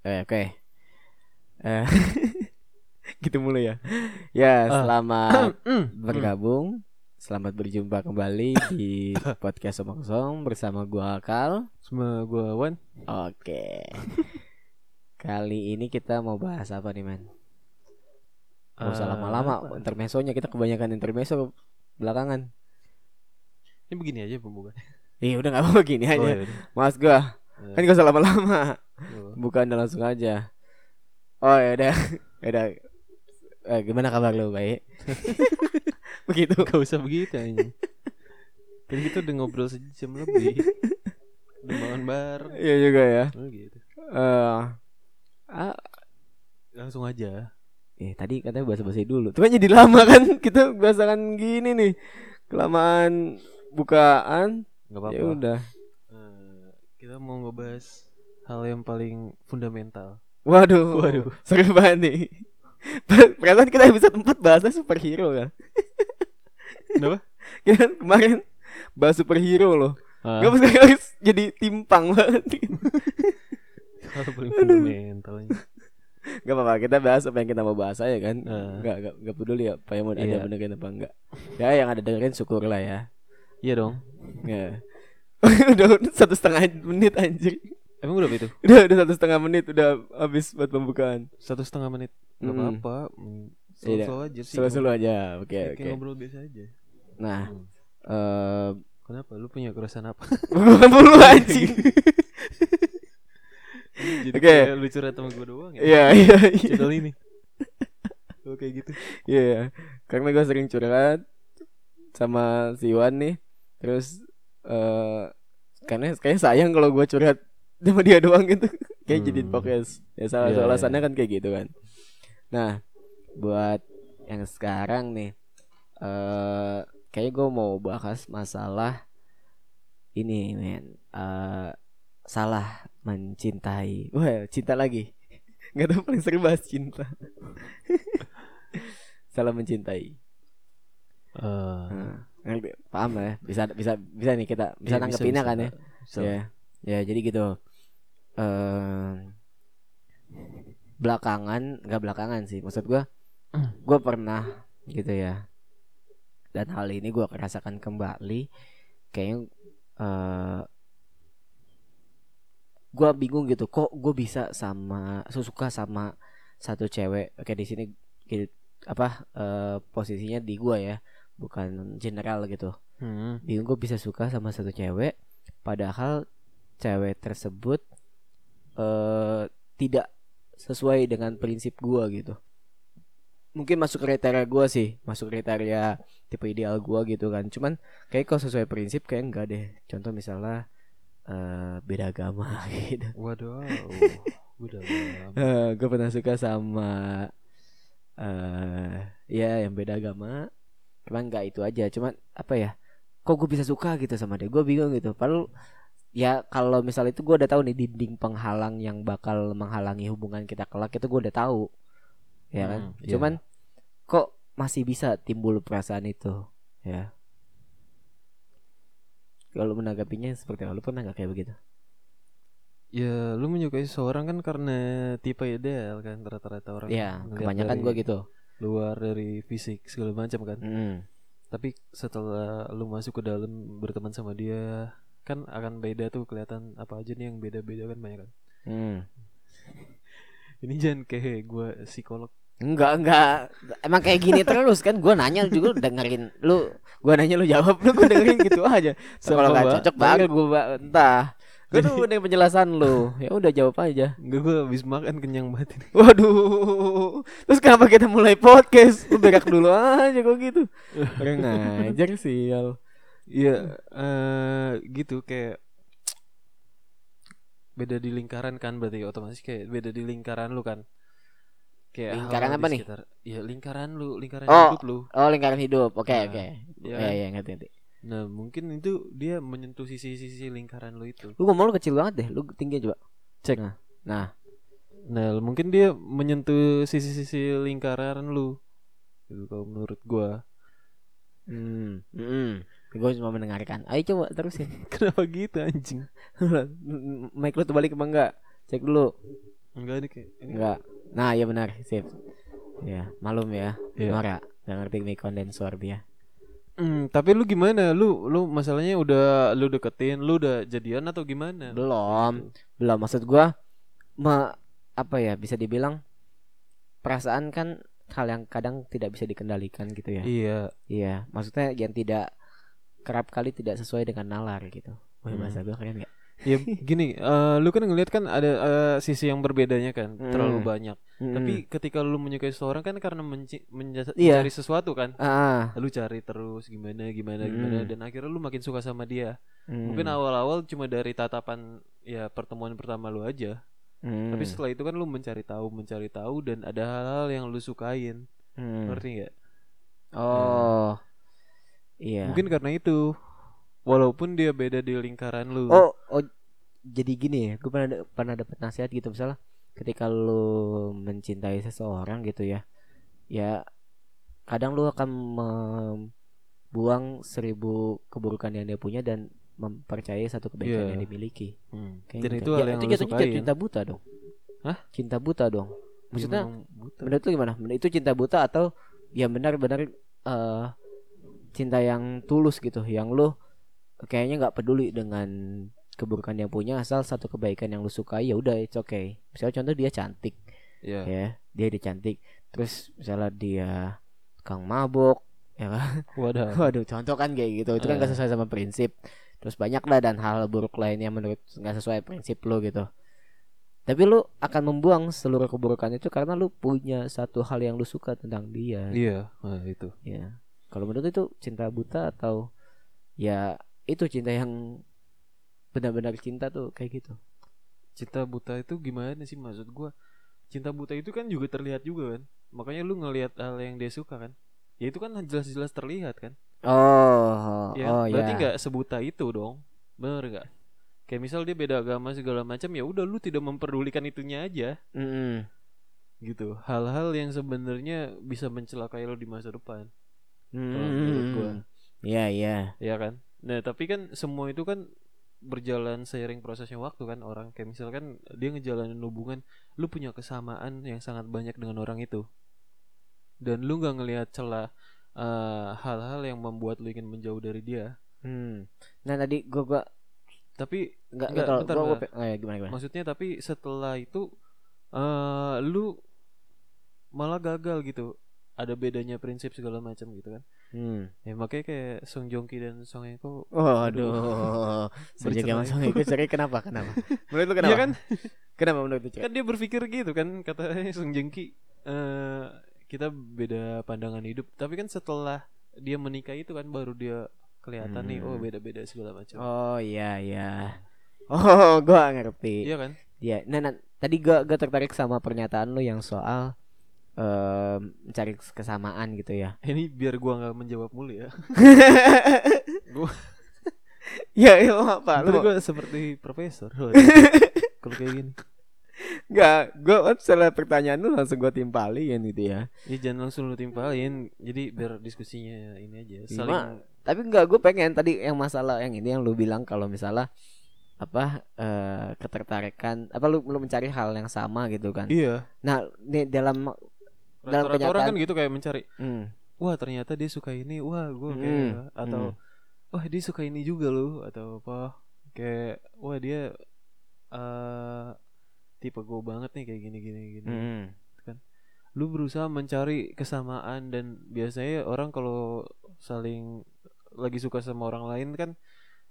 Eh, oke. Eh, gitu mulu ya. Ya, Ah. selamat Hmm. bergabung. Selamat berjumpa kembali di podcast Omong Kosong bersama gua Akal. Sama gua Wan. Oke. Kali ini kita mau bahas apa nih, Man? Gak usah Eh, lama-lama apa? intermesonya kita kebanyakan intermeso belakangan. Ini begini aja pembuka. Ih, udah gak apa-apa gini Oh, aja. ya udah. Mas gua, Eh, kan gak usah lama-lama. Bukan udah langsung aja. Oh ya udah, ya udah. Eh, gimana kabar lu baik? Begitu. Gak usah begitu aja. Kan kita udah ngobrol sejam lebih. Udah makan bar. Iya juga ya. Oh, gitu. Eh, ah, Langsung aja. eh tadi katanya bahasa basi dulu. Tuh kan jadi lama kan kita bahasakan gini nih. Kelamaan bukaan. Gak apa-apa. Ya udah. Kita mau ngebahas hal yang paling fundamental. Waduh. Waduh. Seru banget nih. Perasaan kita episode 4 bahasnya superhero kan. Kenapa? Kita kemarin bahas superhero loh. Ah, Gak sekarang harus jadi timpang banget. hal paling fundamental. Gak apa-apa kita bahas apa yang kita mau bahas aja kan Ah. Gak, gak, gak peduli apa yang mau ada Iya. benerin apa enggak Ya yang ada dengerin syukur lah ya Iya dong. Ya Udah satu setengah menit anjir Emang berapa itu? Udah udah satu setengah menit Udah habis buat pembukaan Satu setengah menit. Gak Mm-mm. apa-apa. Mm, Iya. Aja sih. Selalu-selalu aja Oke Kayak oke ngobrol biasa aja. Nah Hmm. eh Kenapa? Lu punya keresahan apa? Bukan mulu anjing Jadi Oke. kayak lu curhat sama gue doang ya? Iya iya iya Channel ini Oh kayak gitu Iya Karena gue sering curhat Sama si Iwan nih Terus eh Karena kayaknya sayang kalau gue curhat Sama dia doang gitu. Kayak jadi Hmm. podcast. Ya salah iya. alasannya kan kayak gitu kan. Nah Buat yang sekarang nih eh Kayaknya gue mau bahas masalah Ini men. Eh Salah mencintai. Wah cinta lagi. Gak tau paling sering bahas cinta. Salah mencintai. Nah, ngerti, paham lah ya. Bisa bisa bisa nih kita bisa iya, nanggepinnya kan ya. bisa. Ya. Ya, jadi gitu. Eh belakangan, nggak belakangan sih. Maksud gua gua pernah gitu ya. Dan hal ini gua rasakan kembali kayaknya eh gua bingung gitu kok gue bisa sama suka sama satu cewek oke di sini gitu, apa eh, posisinya di gua ya bukan general gitu. Hmm. bingung gue bisa suka sama satu cewek padahal cewek tersebut eh tidak sesuai dengan prinsip gua gitu. Mungkin masuk kriteria gua sih masuk kriteria tipe ideal gua gitu kan. Cuman kayak kalau sesuai prinsip kayak enggak deh. Contoh misalnya eh beda agama gitu. Waduh. Lama. Eh, gue pernah suka sama eh ya yang beda agama cuman nggak itu aja cuman apa ya kok gue bisa suka gitu sama dia gue bingung gitu. Padahal ya kalau misal itu gue udah tahu nih dinding penghalang yang bakal menghalangi hubungan kita kelak itu gue udah tahu ya kan? Hmm, iya. cuman kok masih bisa timbul perasaan itu ya? Kalau menanggapinya seperti apa? Lu pernah nggak kayak begitu? Ya lu menyukai seseorang kan karena tipe ideal kan Rata-rata orang ya kebanyakan dari gue gitu Luar dari fisik segala macam kan Mm. Tapi setelah lu masuk ke dalam berteman sama dia Kan akan beda tuh kelihatan apa aja nih yang beda-beda kan banyak kan Mm. Ini jangan kayak gue psikolog Enggak, enggak. Emang kayak gini terus kan gua nanya juga dengerin lu, gua nanya lu jawab lu gua dengerin gitu aja. So, kalau Sama, nggak Mbak. cocok baru gua ba- entah. Gua tuh udah penjelasan lu. Ya udah jawab aja. Enggak gue habis makan kenyang banget ini Waduh. Terus kenapa kita mulai podcast? Lu berak dulu aja kok gitu. Orang ngajar sial. Iya eh gitu kayak beda di lingkaran kan berarti otomatis kayak beda di lingkaran lu kan kayak Lingkaran apa nih? ya lingkaran lu lingkaran Oh. hidup lu Oh, lingkaran hidup. Oke, Nah, oke. iya Ya, ya, ngerti, ngerti. Nah mungkin itu dia menyentuh sisi-sisi lingkaran lu itu Lu ngomong lu kecil banget deh. Lu tinggi coba. Cek. Nah. Nah, nah mungkin dia menyentuh sisi-sisi lingkaran lu itu kalau menurut gua hmm, hmm. Gue cuma mendengarkan. Ayo coba terusin. kenapa gitu anjing Mic lu terbalik apa enggak? Cek dulu. Enggak nih kayak ini. Enggak. Nah, iya benar, sip. Ya, malum ya. Iya. Nora, gak ngerti mic kondensor dia. Hmm, tapi lu gimana? Lu lu masalahnya udah lu deketin, lu udah jadian atau gimana? Belum. Belum maksud gua me, apa ya bisa dibilang perasaan kan hal yang kadang tidak bisa dikendalikan gitu ya. Iya. Iya, maksudnya yang tidak kerap kali tidak sesuai dengan nalar gitu. Wah, Hmm. bahasa gua keren gak? Ya gini, eh, lu kan ngeliat kan ada eh, sisi yang berbedanya kan, terlalu Hmm. banyak. Tapi ketika lu menyukai seseorang kan karena menci- Iya. mencari sesuatu kan, ah, lu cari terus gimana gimana Hmm. gimana dan akhirnya lu makin suka sama dia. hmm, Mungkin awal-awal cuma dari tatapan ya pertemuan pertama lu aja. hmm, Tapi setelah itu kan lu mencari tahu, mencari tahu dan ada hal-hal yang lu sukain. hmm. Ngerti nggak? Oh. Iya. Mungkin karena itu. Walaupun dia beda di lingkaran lu. Oh, oh jadi gini ya, gue pernah pernah dapat nasihat gitu misalnya ketika lu mencintai seseorang gitu ya, ya kadang lu akan membuang seribu keburukan yang dia punya dan mempercayai satu kebaikan Iya. yang dimiliki. Hmm. Kayak Dan gitu. itu Ya, hal yang itu jatuhnya sukain. cinta buta dong. Hah? Cinta buta dong. Maksudnya buta. menurut lu gimana? Itu cinta buta atau ya benar-benar eh cinta yang tulus gitu, yang lu kayaknya nggak peduli dengan keburukan yang punya asal satu kebaikan yang lu sukai ya udah it's okay. Misalnya contoh dia cantik Iya. ya, dia dia cantik. Terus misalnya dia kang mabok ya kan. Wadah. Waduh, contoh kan kayak gitu. Itu kan gak Eh. sesuai sama prinsip. Terus banyak lah dan hal buruk lainnya menurut nggak sesuai prinsip lu gitu. Tapi lu akan membuang seluruh keburukan itu karena lu punya satu hal yang lu suka tentang dia. Iya, nah, itu. Ya. Kalau menurut itu cinta buta atau ya itu cinta yang benar-benar cinta tuh kayak gitu. Cinta buta itu gimana sih maksud gua? Cinta buta itu kan juga terlihat juga kan. Makanya lu ngelihat hal yang dia suka kan. Ya itu kan jelas-jelas terlihat kan. Oh, Ya, oh berarti ya. nggak sebuta itu dong. Bener nggak? Kayak misal dia beda agama segala macam ya udah lu tidak memperdulikan itunya aja Mm-mm. gitu. Hal-hal yang sebenarnya bisa mencelakai lo di masa depan. Mm-mm. menurut gua. Iya, iya. ya kan nah tapi kan semua itu kan berjalan seiring prosesnya waktu kan orang. Kayak misalkan dia ngejalanin hubungan lu punya kesamaan yang sangat banyak dengan orang itu. Dan lu nggak ngelihat celah eh, hal-hal yang membuat lu ingin menjauh dari dia. Hmm. Nah, tadi gua gua tapi enggak Enggak, kalau bentar, gua, gua, oh, ya, gimana gimana? maksudnya tapi setelah itu eh lu malah gagal gitu ada bedanya prinsip segala macam gitu kan Hmm. ya makanya kayak Song Joong Ki dan Song Hye Kyo Oh, aduh. Sejak Bercerai. langsung ikut cerai kenapa? Kenapa? Menurut lu kenapa? Iya kan Kenapa menurut lu kan dia berpikir gitu kan katanya Sung Jengki eh kita beda pandangan hidup tapi kan setelah dia menikah itu kan baru dia kelihatan nih oh Hmm. beda-beda segala macam Oh, iya iya. Oh, gua ngerti. iya kan Iya. Nah, nah, tadi gua gua tertarik sama pernyataan lu yang soal em, mencari kesamaan gitu ya. ini biar gua nggak menjawab mulu ya Gua- Ya, ya apa? Lu gua seperti profesor kalau kayak gini enggak, gua setelah pertanyaan lu langsung gua timpalin gitu ya. ya jangan langsung lu timpalin jadi biar diskusinya ini aja saling Gimana? Tapi enggak, gue pengen tadi yang masalah yang ini yang lu bilang kalau misalnya apa eh, ketertarikan apa lu lu mencari hal yang sama gitu kan. iya Nah, nih dalam Dalam rata-rata orang kenyataan- kan gitu kayak mencari hmm, wah ternyata dia suka ini wah Hmm, kayak atau hmm. wah dia suka ini juga loh atau apa kayak wah dia eh tipe gue banget nih kayak gini gini gini hmm, lu berusaha mencari kesamaan dan biasanya orang kalau saling lagi suka sama orang lain kan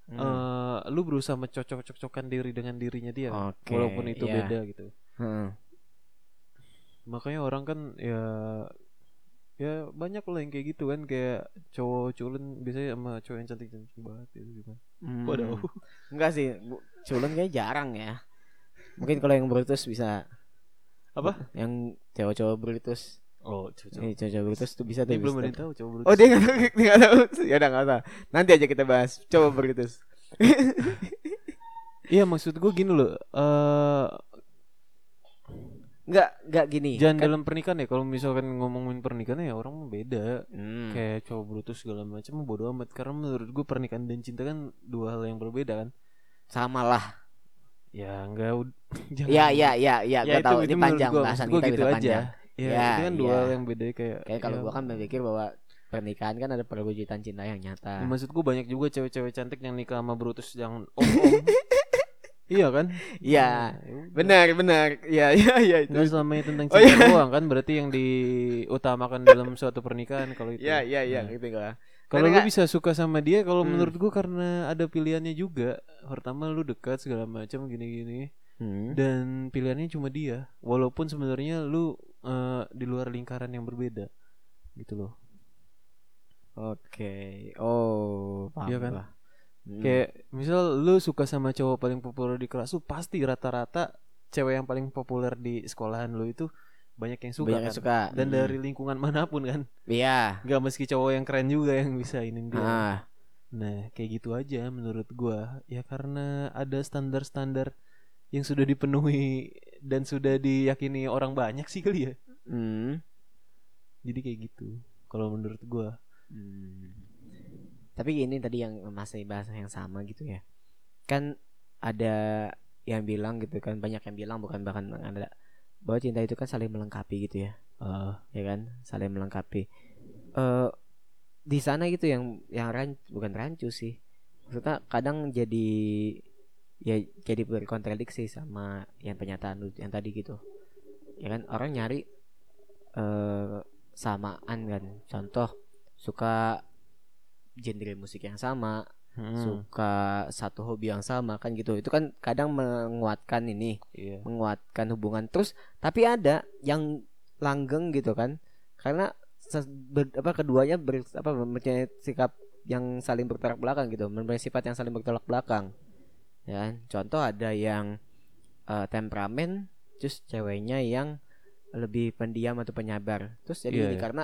hmm. eh lu berusaha mencocok-cocokkan diri dengan dirinya dia Oke, walaupun itu iya. beda gitu Hmm. Makanya orang kan ya ya banyak lah yang kayak gitu kan kayak cowok culun biasanya sama cowok yang cantik cantik banget gitu gimana Hmm. waduh Enggak sih, culun kayak jarang ya. Mungkin kalau yang Brutus bisa apa yang cowok-cowok Brutus. oh cowok Ini cowok-cowok Brutus tuh bisa tuh. belum bisa ada tahu cowok Oh dia nggak tahu, dia nggak tahu. Ya udah nggak usah. Nanti aja kita bahas. Coba Brutus. Iya maksud gue gini loh eh Enggak, enggak gini. Jangan Kan- dalam pernikahan ya Kalau misalkan ngomongin pernikahan ya orang beda Hmm. Kayak cowok brutus segala macam bodo amat Karena menurut gue pernikahan dan cinta kan Dua hal yang berbeda kan sama lah. ya enggak jangan Iya iya iya iya ya gue tahu ini panjang gua, bahasan gua kita gitu aja panjang. ya, Ya, itu kan dua iya. hal yang beda kayak Kayak kalau ya, gua kan berpikir bahwa pernikahan kan ada perwujudan cinta yang nyata. ya maksud gua banyak juga cewek-cewek cantik yang nikah sama Brutus yang om om iya kan Iya. Nah, ya udah. Benar benar. Iya iya iya itu. Nggak selamanya tentang Oh, cinta iya. doang kan berarti yang diutamakan dalam suatu pernikahan kalau itu. Iya iya iya Nah, gitu gua. Kalau lu bisa suka sama dia kalau Hmm. menurut gua karena ada pilihannya juga. Pertama lu dekat segala macam gini-gini Hmm. dan pilihannya cuma dia. Walaupun sebenarnya lu eh, di luar lingkaran yang berbeda. Gitu loh. Oke. Oh, paham Iya kan? gua. Hmm. Kayak misal lu suka sama cowok paling populer di kelas lu pasti rata-rata cewek yang paling populer di sekolahan lu itu banyak yang suka banyak yang kan. suka. Dan Hmm. dari lingkungan mana pun kan. Iya. Gak meski cowok yang keren juga yang bisa ini dia. Ah, Nah, kayak gitu aja menurut gua. Ya karena ada standar-standar yang sudah dipenuhi dan sudah diyakini orang banyak sih kali ya. hmm. Jadi kayak gitu. Kalau menurut gua. Tapi ini tadi yang masih bahasa yang sama gitu ya. Kan ada yang bilang gitu kan banyak yang bilang bukan bahkan ada bahwa cinta itu kan saling melengkapi gitu ya. Eh, Ya kan? Saling melengkapi. Eh di sana gitu yang yang ran, bukan rancu sih. Maksudnya kadang jadi ya jadi berkontradiksi sama yang pernyataan yang tadi gitu. Ya kan orang nyari eh samaan kan. Contoh suka genre musik yang sama, hmm, suka satu hobi yang sama kan gitu. Itu kan kadang menguatkan ini, iya. menguatkan hubungan. Terus tapi ada yang langgeng gitu kan. Karena ber- apa keduanya ber, apa mempunyai sikap yang saling bertolak belakang gitu, mempunyai sifat yang saling bertolak belakang. Ya, kan? contoh ada yang eh, temperamen, terus ceweknya yang lebih pendiam atau penyabar. Terus jadi Iya, ini iya. karena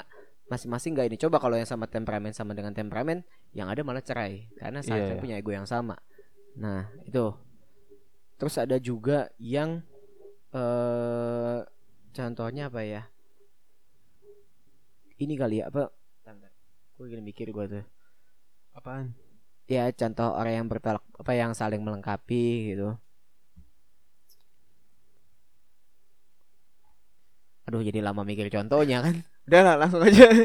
masing-masing nggak ini. Coba kalau yang sama temperamen sama dengan temperamen, yang ada malah cerai karena Iya, sama iya. punya ego yang sama. Nah, itu. Terus ada juga yang eh contohnya apa ya? Ini kali ya apa? Gue gini mikir gue tuh. Apaan? Ya contoh orang yang bertolak apa yang saling melengkapi gitu. Aduh jadi lama mikir contohnya kan. Udah lah langsung aja.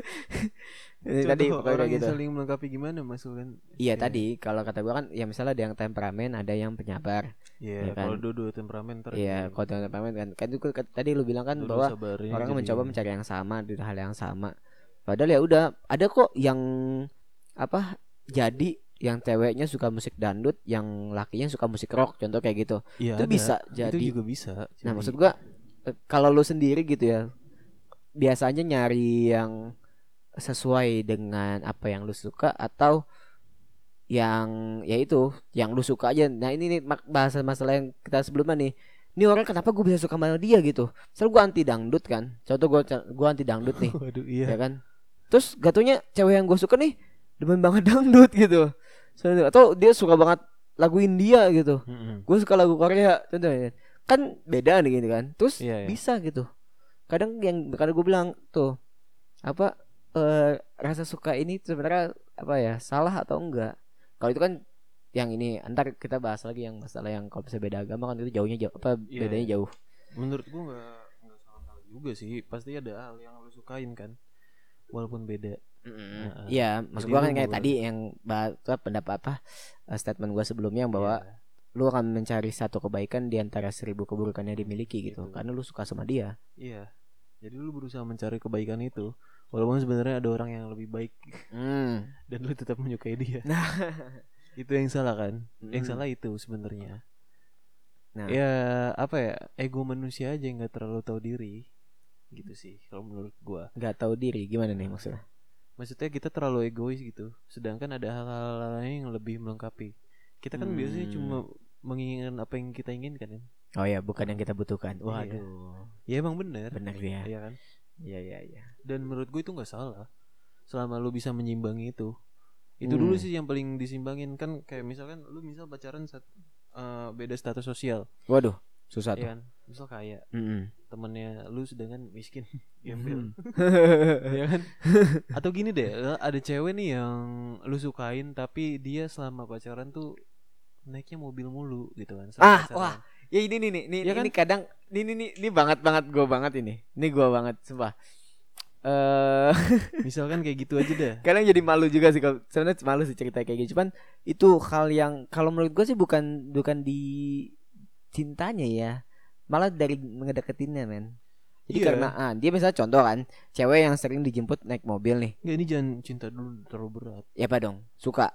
Ini tadi Contoh pokoknya orang yang gitu. saling melengkapi gimana maksudnya? Iya Kayak- tadi kalau kata gua kan ya misalnya ada yang temperamen, ada yang penyabar. Iya, Iya kan? kalau dua-dua temperamen Iya, kalau temperamen kan kan itu tadi lu bilang kan dua-dua bahwa orang mencoba mencari yang sama di hal yang sama. Padahal ya udah ada kok yang apa jadi yang ceweknya suka musik dangdut, yang lakinya suka musik rock, contoh kayak gitu. Iya, itu ada. bisa Itu jadi. juga bisa. Nah, jadi- maksud gua eh, kalau lu sendiri gitu ya, biasanya nyari yang sesuai dengan apa yang lu suka atau yang ya itu yang lu suka aja. Nah, ini nih bahasa masalah yang kita sebelumnya nih. Ini orang kenapa gue bisa suka sama dia gitu? Soalnya gue anti dangdut kan. Contoh gue gue anti dangdut nih, Waduh, ya iya. kan? Terus gatunya cewek yang gue suka nih demen banget dangdut gitu. Soalnya- Atau dia suka banget lagu India gitu Mm-mm. gue suka lagu Korea contohnya kan beda nih gitu kan terus Iya, iya. bisa gitu kadang yang kadang gue bilang tuh apa eh rasa suka ini sebenarnya apa ya salah atau enggak kalau itu kan yang ini antar kita bahas lagi yang masalah yang kalau bisa beda agama kan itu jauhnya jauh apa Iya, bedanya iya. jauh Menurut gua nggak nggak salah juga sih. Pasti ada hal yang lu sukain kan. Walaupun beda. Heeh. Iya, maksud Jadi gua lu kan kayak boleh- tadi yang bahas apa, pendapat apa eh, statement gua sebelumnya yang bahwa Iya. lu akan mencari satu kebaikan di antara seribu keburukan yang dimiliki gitu, Gitu. karena lu suka sama dia. Iya. Jadi lu berusaha mencari kebaikan itu. Walaupun sebenarnya ada orang yang lebih baik Hmm. dan lu tetap menyukai dia. Nah, itu yang salah kan? Yang Mm. salah itu sebenarnya. Nah. Ya apa ya? Ego manusia aja yang nggak terlalu tahu diri. Gitu sih kalau menurut gua. nggak tahu diri gimana nih maksudnya? Maksudnya kita terlalu egois gitu. Sedangkan ada hal-hal lain yang lebih melengkapi. Kita kan biasanya Hmm. cuma menginginkan apa yang kita inginkan kan. Oh ya, bukan yang kita butuhkan. Iya. Waduh, Ya emang bener. benar dia. Iya kan? Iya iya iya. Dan menurut gue itu nggak salah. Selama lu bisa menyimbangi itu. Itu dulu Hmm. sih yang paling disimbangin kan kayak misalkan lu misal pacaran saat eh, beda status sosial, Waduh, susah tuh. ya kan? Misal kaya Mm-mm. temennya lu sedangkan miskin, gembel, Hmm. ya kan? Atau gini deh, ada cewek nih yang lu sukain tapi dia selama pacaran tuh naiknya mobil mulu gitu kan. Ah, pacaran. wah. Ya ini nih nih, nih Iya kan? ini kadang ini nih ini banget banget gue banget ini. Ini gue banget sumpah. Eh Misalkan kayak gitu aja dah. kadang jadi malu juga sih kalau sebenarnya malu sih cerita kayak gitu. Cuman itu hal yang kalau menurut gue sih bukan bukan di cintanya ya. Malah dari ngedeketinnya, men. Jadi Iya. karena ah, dia misalnya contoh kan, cewek yang sering dijemput naik mobil nih. Enggak ini jangan cinta dulu terlalu berat. Ya apa dong? Suka.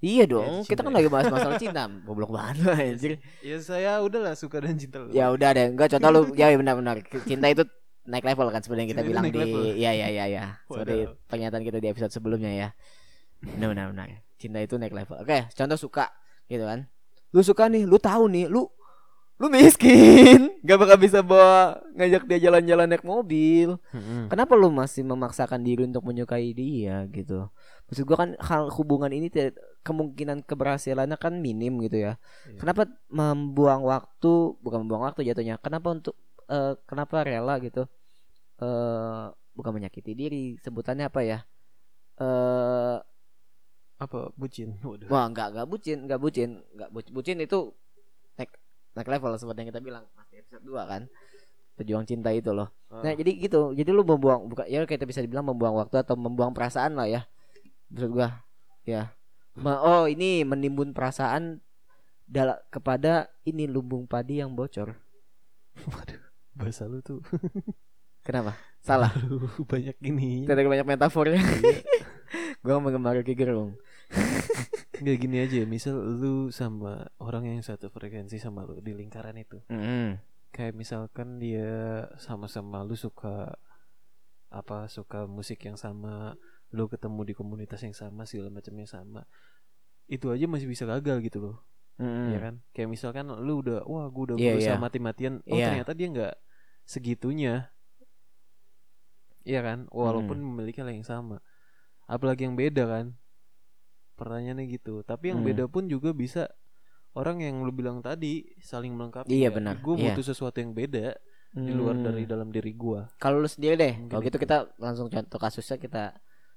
Iya dong, cinta kita kan ya. lagi bahas masalah cinta. Goblok banget anjir. Ya saya udahlah suka dan cinta lu. Ya udah deh, enggak contoh lu ya benar-benar cinta itu naik level kan sebenarnya kita Cinta bilang di level. ya ya ya ya. Seperti Waduh. pernyataan kita di episode sebelumnya ya. Benar benar benar. Cinta itu naik level. Oke, contoh suka gitu kan. Lu suka nih, lu tahu nih, lu lu miskin, gak bakal bisa bawa ngajak dia jalan-jalan naik mobil. Mm-mm. Kenapa lu masih memaksakan diri untuk menyukai dia gitu? Maksud gua kan hal hubungan ini kemungkinan keberhasilannya kan minim gitu ya. Iya. Kenapa membuang waktu, bukan membuang waktu jatuhnya. Kenapa untuk eh, kenapa rela gitu? Eh bukan menyakiti diri, sebutannya apa ya? Eh Apa bucin? Waduh. wah enggak enggak bucin, enggak bucin, enggak bucin, bucin itu naik level seperti yang kita bilang pas di episode 2 kan. Pejuang cinta itu loh. Ah. Nah, jadi gitu. Jadi lu membuang bukan ya kita bisa dibilang membuang waktu atau membuang perasaan lah ya. Maksud gua. Ya. Ma- oh, ini menimbun perasaan dala kepada ini lumbung padi yang bocor. Waduh. Bahasa lu tuh Kenapa? Salah. Lu banyak ini. Tidak banyak metafornya. Iya. gua menggemar Rocky Gerung. Nggak gini aja, misal lu sama orang yang satu frekuensi sama lu di lingkaran itu. Kayak misalkan dia sama-sama lu suka apa suka musik yang sama, lu ketemu di komunitas yang sama segala macamnya sama. Itu aja masih bisa gagal gitu loh. Mm-mm. ya kan kayak misalkan lu udah wah gue udah Iya, berusaha iya. mati-matian oh Iya. ternyata dia nggak segitunya Iya kan walaupun memiliki hal yang sama apalagi yang beda kan pertanyaannya gitu tapi yang Hmm. beda pun juga bisa orang yang lu bilang tadi saling melengkapi Iya, benar. gue Iya. butuh sesuatu yang beda di luar Hmm. dari dalam diri gua Kalau lu sendiri deh, kalau gitu itu. kita langsung contoh kasusnya kita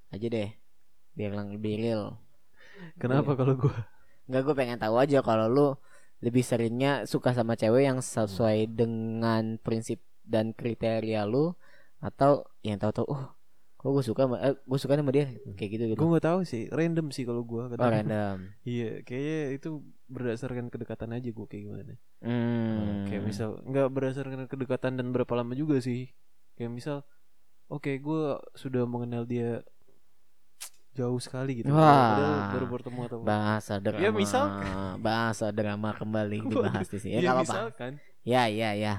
aja deh. Biar lebih real. kenapa kalau gua Enggak gue pengen tahu aja kalau lu lebih seringnya suka sama cewek yang sesuai dengan prinsip dan kriteria lu atau yang tahu-tahu oh kok gue suka sama eh, gue suka sama dia kayak gitu gitu. gue nggak tahu sih random sih kalau gua Oh random. iya kayaknya itu berdasarkan kedekatan aja gua kayak gimana Hmm. Kayak misal nggak berdasarkan kedekatan dan berapa lama juga sih. Kayak misal, oke gue sudah mengenal dia jauh sekali gitu. Wah. Baru bertemu atau bahasa drama. Ya, misal- bahasa drama kembali dibahas di sini. Ya, ya, apa-apa. misalkan Ya ya ya.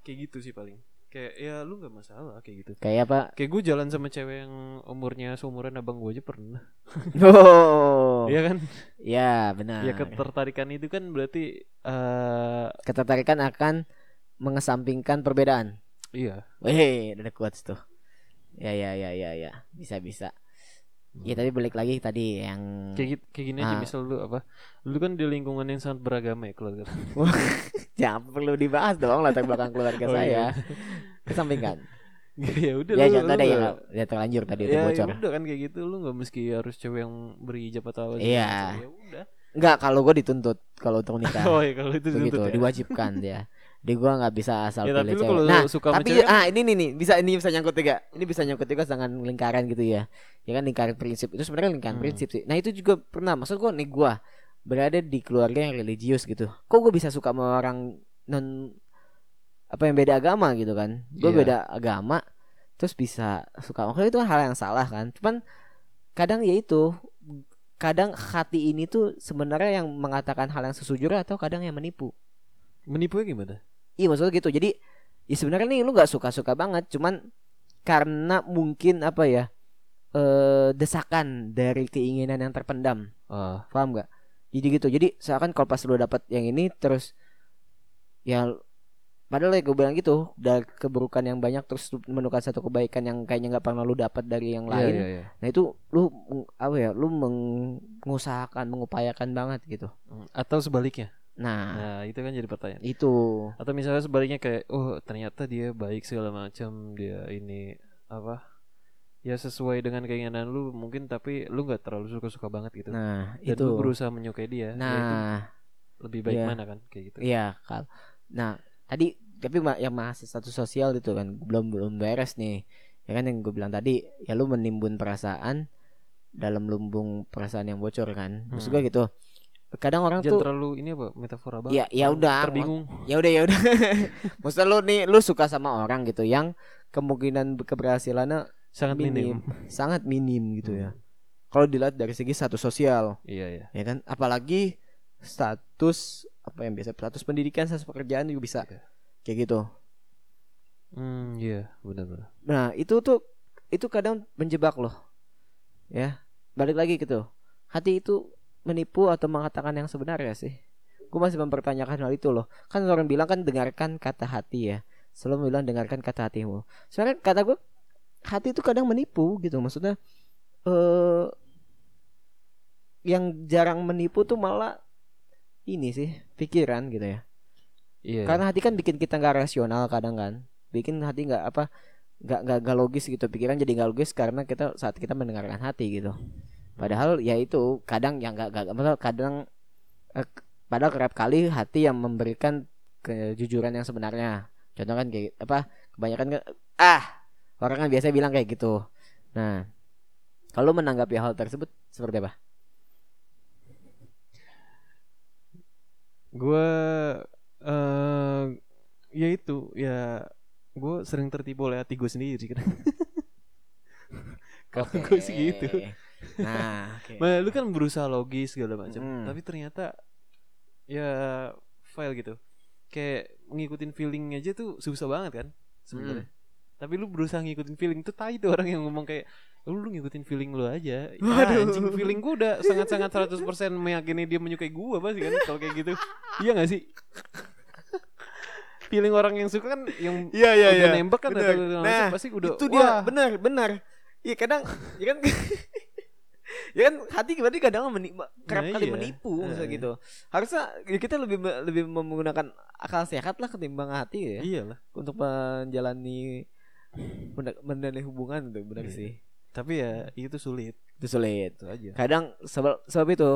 kayak gitu sih paling. Kayak ya lu nggak masalah kayak gitu. Kayak apa? Kayak gue jalan sama cewek yang umurnya seumuran abang gue aja pernah. Oh. Iya kan? Ya benar. Ya ketertarikan itu kan berarti eh Ketertarikan akan mengesampingkan perbedaan. iya. Weh, ada quotes tuh. Ya ya ya ya ya, bisa bisa. Ya tapi balik lagi tadi yang Kayak kayak gini aja Ah. misal lu apa? Lu kan di lingkungan yang sangat beragama ya keluarga. jangan perlu dibahas dong latar belakang keluarga Oh, saya. iya. Kesampingkan. ya udah ya contoh deh ya, ya terlanjur tadi itu ya, bocor. ya udah kan kayak gitu lu nggak mesti harus cewek yang berhijab atau apa Iya. ya udah Enggak, kalau gue dituntut kalau untuk nikah. oh ya kalau itu begitu, ya. diwajibkan dia. Di gua nggak bisa asal Ya, pilih cewek. Nah, suka tapi cewek ah ini nih nih bisa ini bisa nyangkut juga. Ini bisa nyangkut juga dengan lingkaran gitu ya. Ya kan lingkaran prinsip itu sebenarnya lingkaran Hmm. prinsip sih. Nah, itu juga pernah maksud gua nih gua berada di keluarga yang religius gitu. Kok gue bisa suka sama orang non apa yang beda agama gitu kan? Gue Iya. beda agama terus bisa suka. Makanya itu kan hal yang salah kan. Cuman kadang ya itu kadang hati ini tuh sebenarnya yang mengatakan hal yang sesujurnya atau kadang yang menipu. menipunya gimana Iya maksudnya gitu. Jadi ya sebenarnya nih lu nggak suka-suka banget, cuman karena mungkin apa ya eh desakan dari keinginan yang terpendam, ah paham nggak? Jadi gitu. Jadi seakan kalau pas lu dapat yang ini terus ya padahal ya gue bilang gitu dari keburukan yang banyak terus menemukan satu kebaikan yang kayaknya nggak pernah lu dapat dari yang lain. iya, iya. Nah itu lu apa ya? Lu mengusahakan, mengupayakan banget gitu. Hmm, atau sebaliknya Nah, nah itu kan jadi pertanyaan itu atau misalnya sebaliknya kayak oh ternyata dia baik segala macam dia ini apa ya sesuai dengan keinginan lu mungkin tapi lu nggak terlalu suka-suka banget gitu. Nah, Dan itu. lu berusaha menyukai dia. ya Nah, lebih baik iya. mana kan kayak gitu. iya, kal. Nah, tadi tapi ma- yang masih status sosial itu kan belum belum beres nih. Ya kan yang gue bilang tadi, ya lu menimbun perasaan dalam lumbung perasaan yang bocor kan. Maksud Hmm. gue gitu. Kadang orang Jangan tuh terlalu ini apa metafora banget. Ya ya Orang udah, Terbingung. ya udah ya udah. Maksudnya lu nih lu suka sama orang gitu yang kemungkinan keberhasilannya Sangat minim. sangat minim gitu ya. Kalau dilihat dari segi status sosial, Iya ya. ya kan? Apalagi status apa yang biasa status pendidikan, status pekerjaan juga bisa Iya. kayak gitu. Hmm, iya, benar-benar. Nah, itu tuh itu kadang menjebak loh. Ya. Balik lagi gitu. Hati itu menipu atau mengatakan yang sebenarnya sih. Gue masih mempertanyakan hal itu loh. Kan orang bilang kan dengarkan kata hati ya. Selalu bilang dengarkan kata hatimu. Sebenarnya kata gue hati itu kadang menipu gitu. Maksudnya eh yang jarang menipu tuh malah ini sih pikiran gitu ya. Iya. Karena hati kan bikin kita nggak rasional kadang kan, bikin hati nggak apa, nggak nggak logis gitu, pikiran jadi nggak logis karena kita saat kita mendengarkan hati gitu. Padahal ya itu kadang yang nggak nggak padahal kadang eh, padahal kerap kali hati yang memberikan kejujuran yang sebenarnya. Contoh kan kayak apa? Kebanyakan kan, ah orang kan biasa bilang kayak gitu. Nah, kalau menanggapi hal tersebut seperti apa? Gue eh ya itu ya gue sering tertipu oleh hati gue sendiri kan. Kalau gue sih gitu. Nah, oke. Nah, lu kan berusaha logis segala macam, Hmm. tapi ternyata ya file gitu. Kayak ngikutin feeling aja tuh susah banget kan sebenarnya. Hmm. Tapi lu berusaha ngikutin feeling tuh tai tuh orang yang ngomong kayak lu, lu ngikutin feeling lu aja. Ya, Waduh. anjing feeling gua udah sangat-sangat 100% meyakini dia menyukai gua pasti kan kalau kayak gitu. Iya gak sih? feeling orang yang suka kan yang Iya iya udah iya. nembak kan Bener. atau Nah, pasti udah itu dia wah, benar benar iya kadang ya kan ya kan hati berarti kadang menipu kerap Nah, kali iya. menipu Heeh. gitu harusnya ya kita lebih lebih menggunakan akal sehat lah ketimbang hati ya iyalah. untuk menjalani men- menjalani hubungan itu benar Iya. sih Tapi ya itu sulit itu sulit itu aja. kadang sebab sebab itu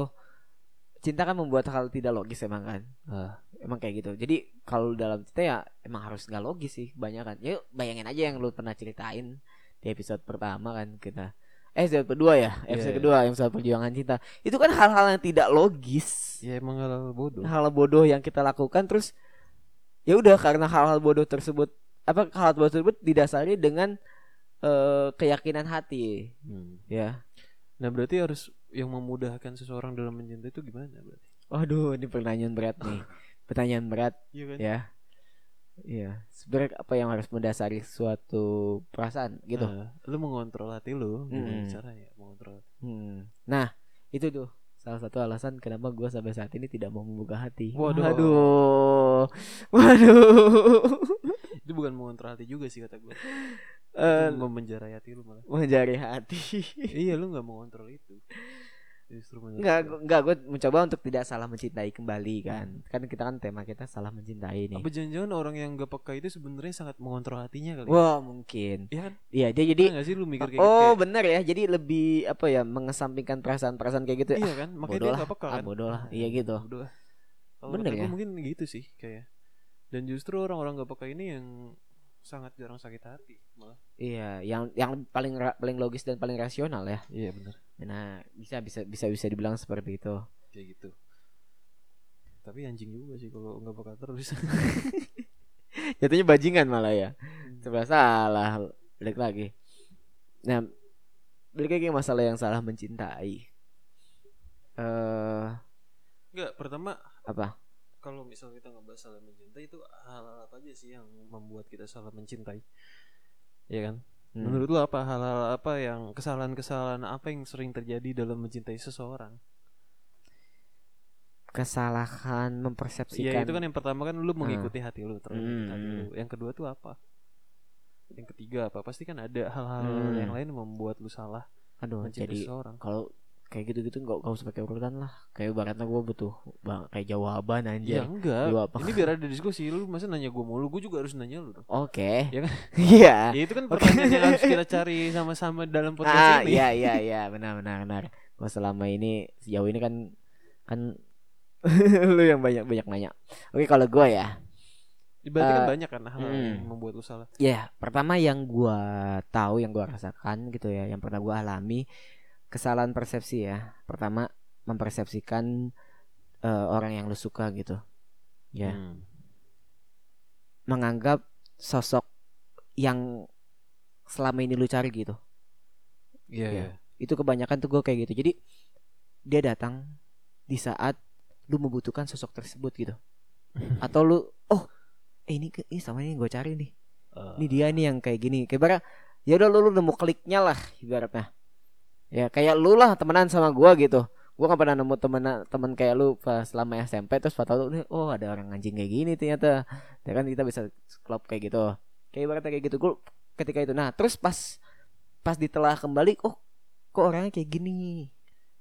cinta kan membuat hal tidak logis emang kan Ah. emang kayak gitu jadi kalau dalam cinta ya emang harus nggak logis sih kebanyakan ya bayangin aja yang lu pernah ceritain di episode pertama kan kita eh episode kedua ya episode Iya. kedua yang soal perjuangan cinta itu kan hal-hal yang tidak logis Ya emang hal bodoh. hal bodoh yang kita lakukan terus ya udah karena hal-hal bodoh tersebut apa hal bodoh tersebut didasari dengan eh, keyakinan hati Hmm. ya Nah berarti harus yang memudahkan seseorang dalam mencintai itu gimana berarti? waduh ini pertanyaan berat nih pertanyaan berat Iya kan? ya Iya, sebenarnya apa yang harus mendasari suatu perasaan gitu. Nah, lu mengontrol hati lu gimana caranya mengontrol? Hmm. Nah, itu tuh salah satu alasan kenapa gue sampai saat ini tidak mau membuka hati. Waduh. Waduh. Waduh. Itu bukan mengontrol hati juga sih kata gue. Itu memenjarai hati lu malah. mencari hati. iya lu nggak mengontrol itu. Justru mengontrol. Enggak, enggak gue mencoba untuk tidak salah mencintai kembali kan. Kan kita kan tema kita salah mencintai nih. Apa jangan-jangan orang yang gak peka itu sebenarnya sangat mengontrol hatinya kali? Wah, mungkin. Iya kan? Iya, dia jadi Pernah nggak sih lu mikir kayak Oh, gitu? benar ya. Jadi lebih apa ya, mengesampingkan perasaan-perasaan kayak gitu. Kayak, iya kan? Makanya bodoh dia lah. gak peka Ah, kan? bodoh lah. Iya gitu. Bodoh lah. Bener ya? mungkin gitu sih kayak. Dan justru orang-orang gak peka ini yang sangat jarang sakit hati malah. Iya, yang yang paling ra- paling logis dan paling rasional ya. Iya benar. Nah, bisa bisa bisa bisa dibilang seperti itu. Kayak gitu. Tapi anjing juga sih kalau nggak peka terus. Jatuhnya bajingan malah ya. Serba salah. Balik lagi. Nah, balik lagi masalah yang salah mencintai. Eh, Enggak, pertama apa? Kalau misal kita ngebahas salah mencintai itu hal-hal apa aja sih yang membuat kita salah mencintai? Iya kan? Hmm. Menurut lu apa hal-hal apa yang kesalahan-kesalahan apa yang sering terjadi dalam mencintai seseorang? kesalahan mempersepsikan Iya itu kan yang pertama kan lu mengikuti hati lu terus Hmm, hati hmm. lu. Yang kedua tuh apa? Yang ketiga apa? Pasti kan ada hal-hal Hmm. yang lain membuat lu salah aduh mencintai jadi seseorang. kalau kayak gitu-gitu nggak nggak usah pakai urutan lah kayak ibaratnya gue butuh bang kayak jawaban Ya anjir enggak. Apa? Ini biar ada diskusi. Lu masa nanya gue mulu, gue juga harus nanya lu. oke Ya kan? iya Ya itu kan pertanyaan yang harus kita cari sama-sama dalam ah podcast ini. iya iya iya benar benar benar gue selama ini sejauh ini kan kan lu yang banyak banyak nanya oke kalau gue ya Berarti kan Eh, banyak kan hal mm. yang membuat lu salah. Ya, pertama yang gua tahu, yang gua rasakan gitu ya, yang pernah gua alami kesalahan persepsi ya. Pertama, mempersepsikan eh, orang yang lu suka gitu. Ya, Hmm. menganggap sosok yang selama ini lu cari gitu. Iya, Iya. iya. Itu kebanyakan tuh gua kayak gitu. Jadi dia datang di saat lu membutuhkan sosok tersebut gitu. Atau lu oh, eh ini ini sama ini gue cari nih. Eh, ini dia nih yang kayak gini kayak ya udah lu, lu nemu kliknya lah ibaratnya ya kayak lu lah temenan sama gua gitu gua gak pernah nemu temen temen kayak lu pas selama SMP terus pas tahu nih oh ada orang anjing kayak gini ternyata ya kan kita bisa klop kayak gitu kayak ibaratnya kayak gitu gua ketika itu nah terus pas pas ditelah kembali oh kok orangnya kayak gini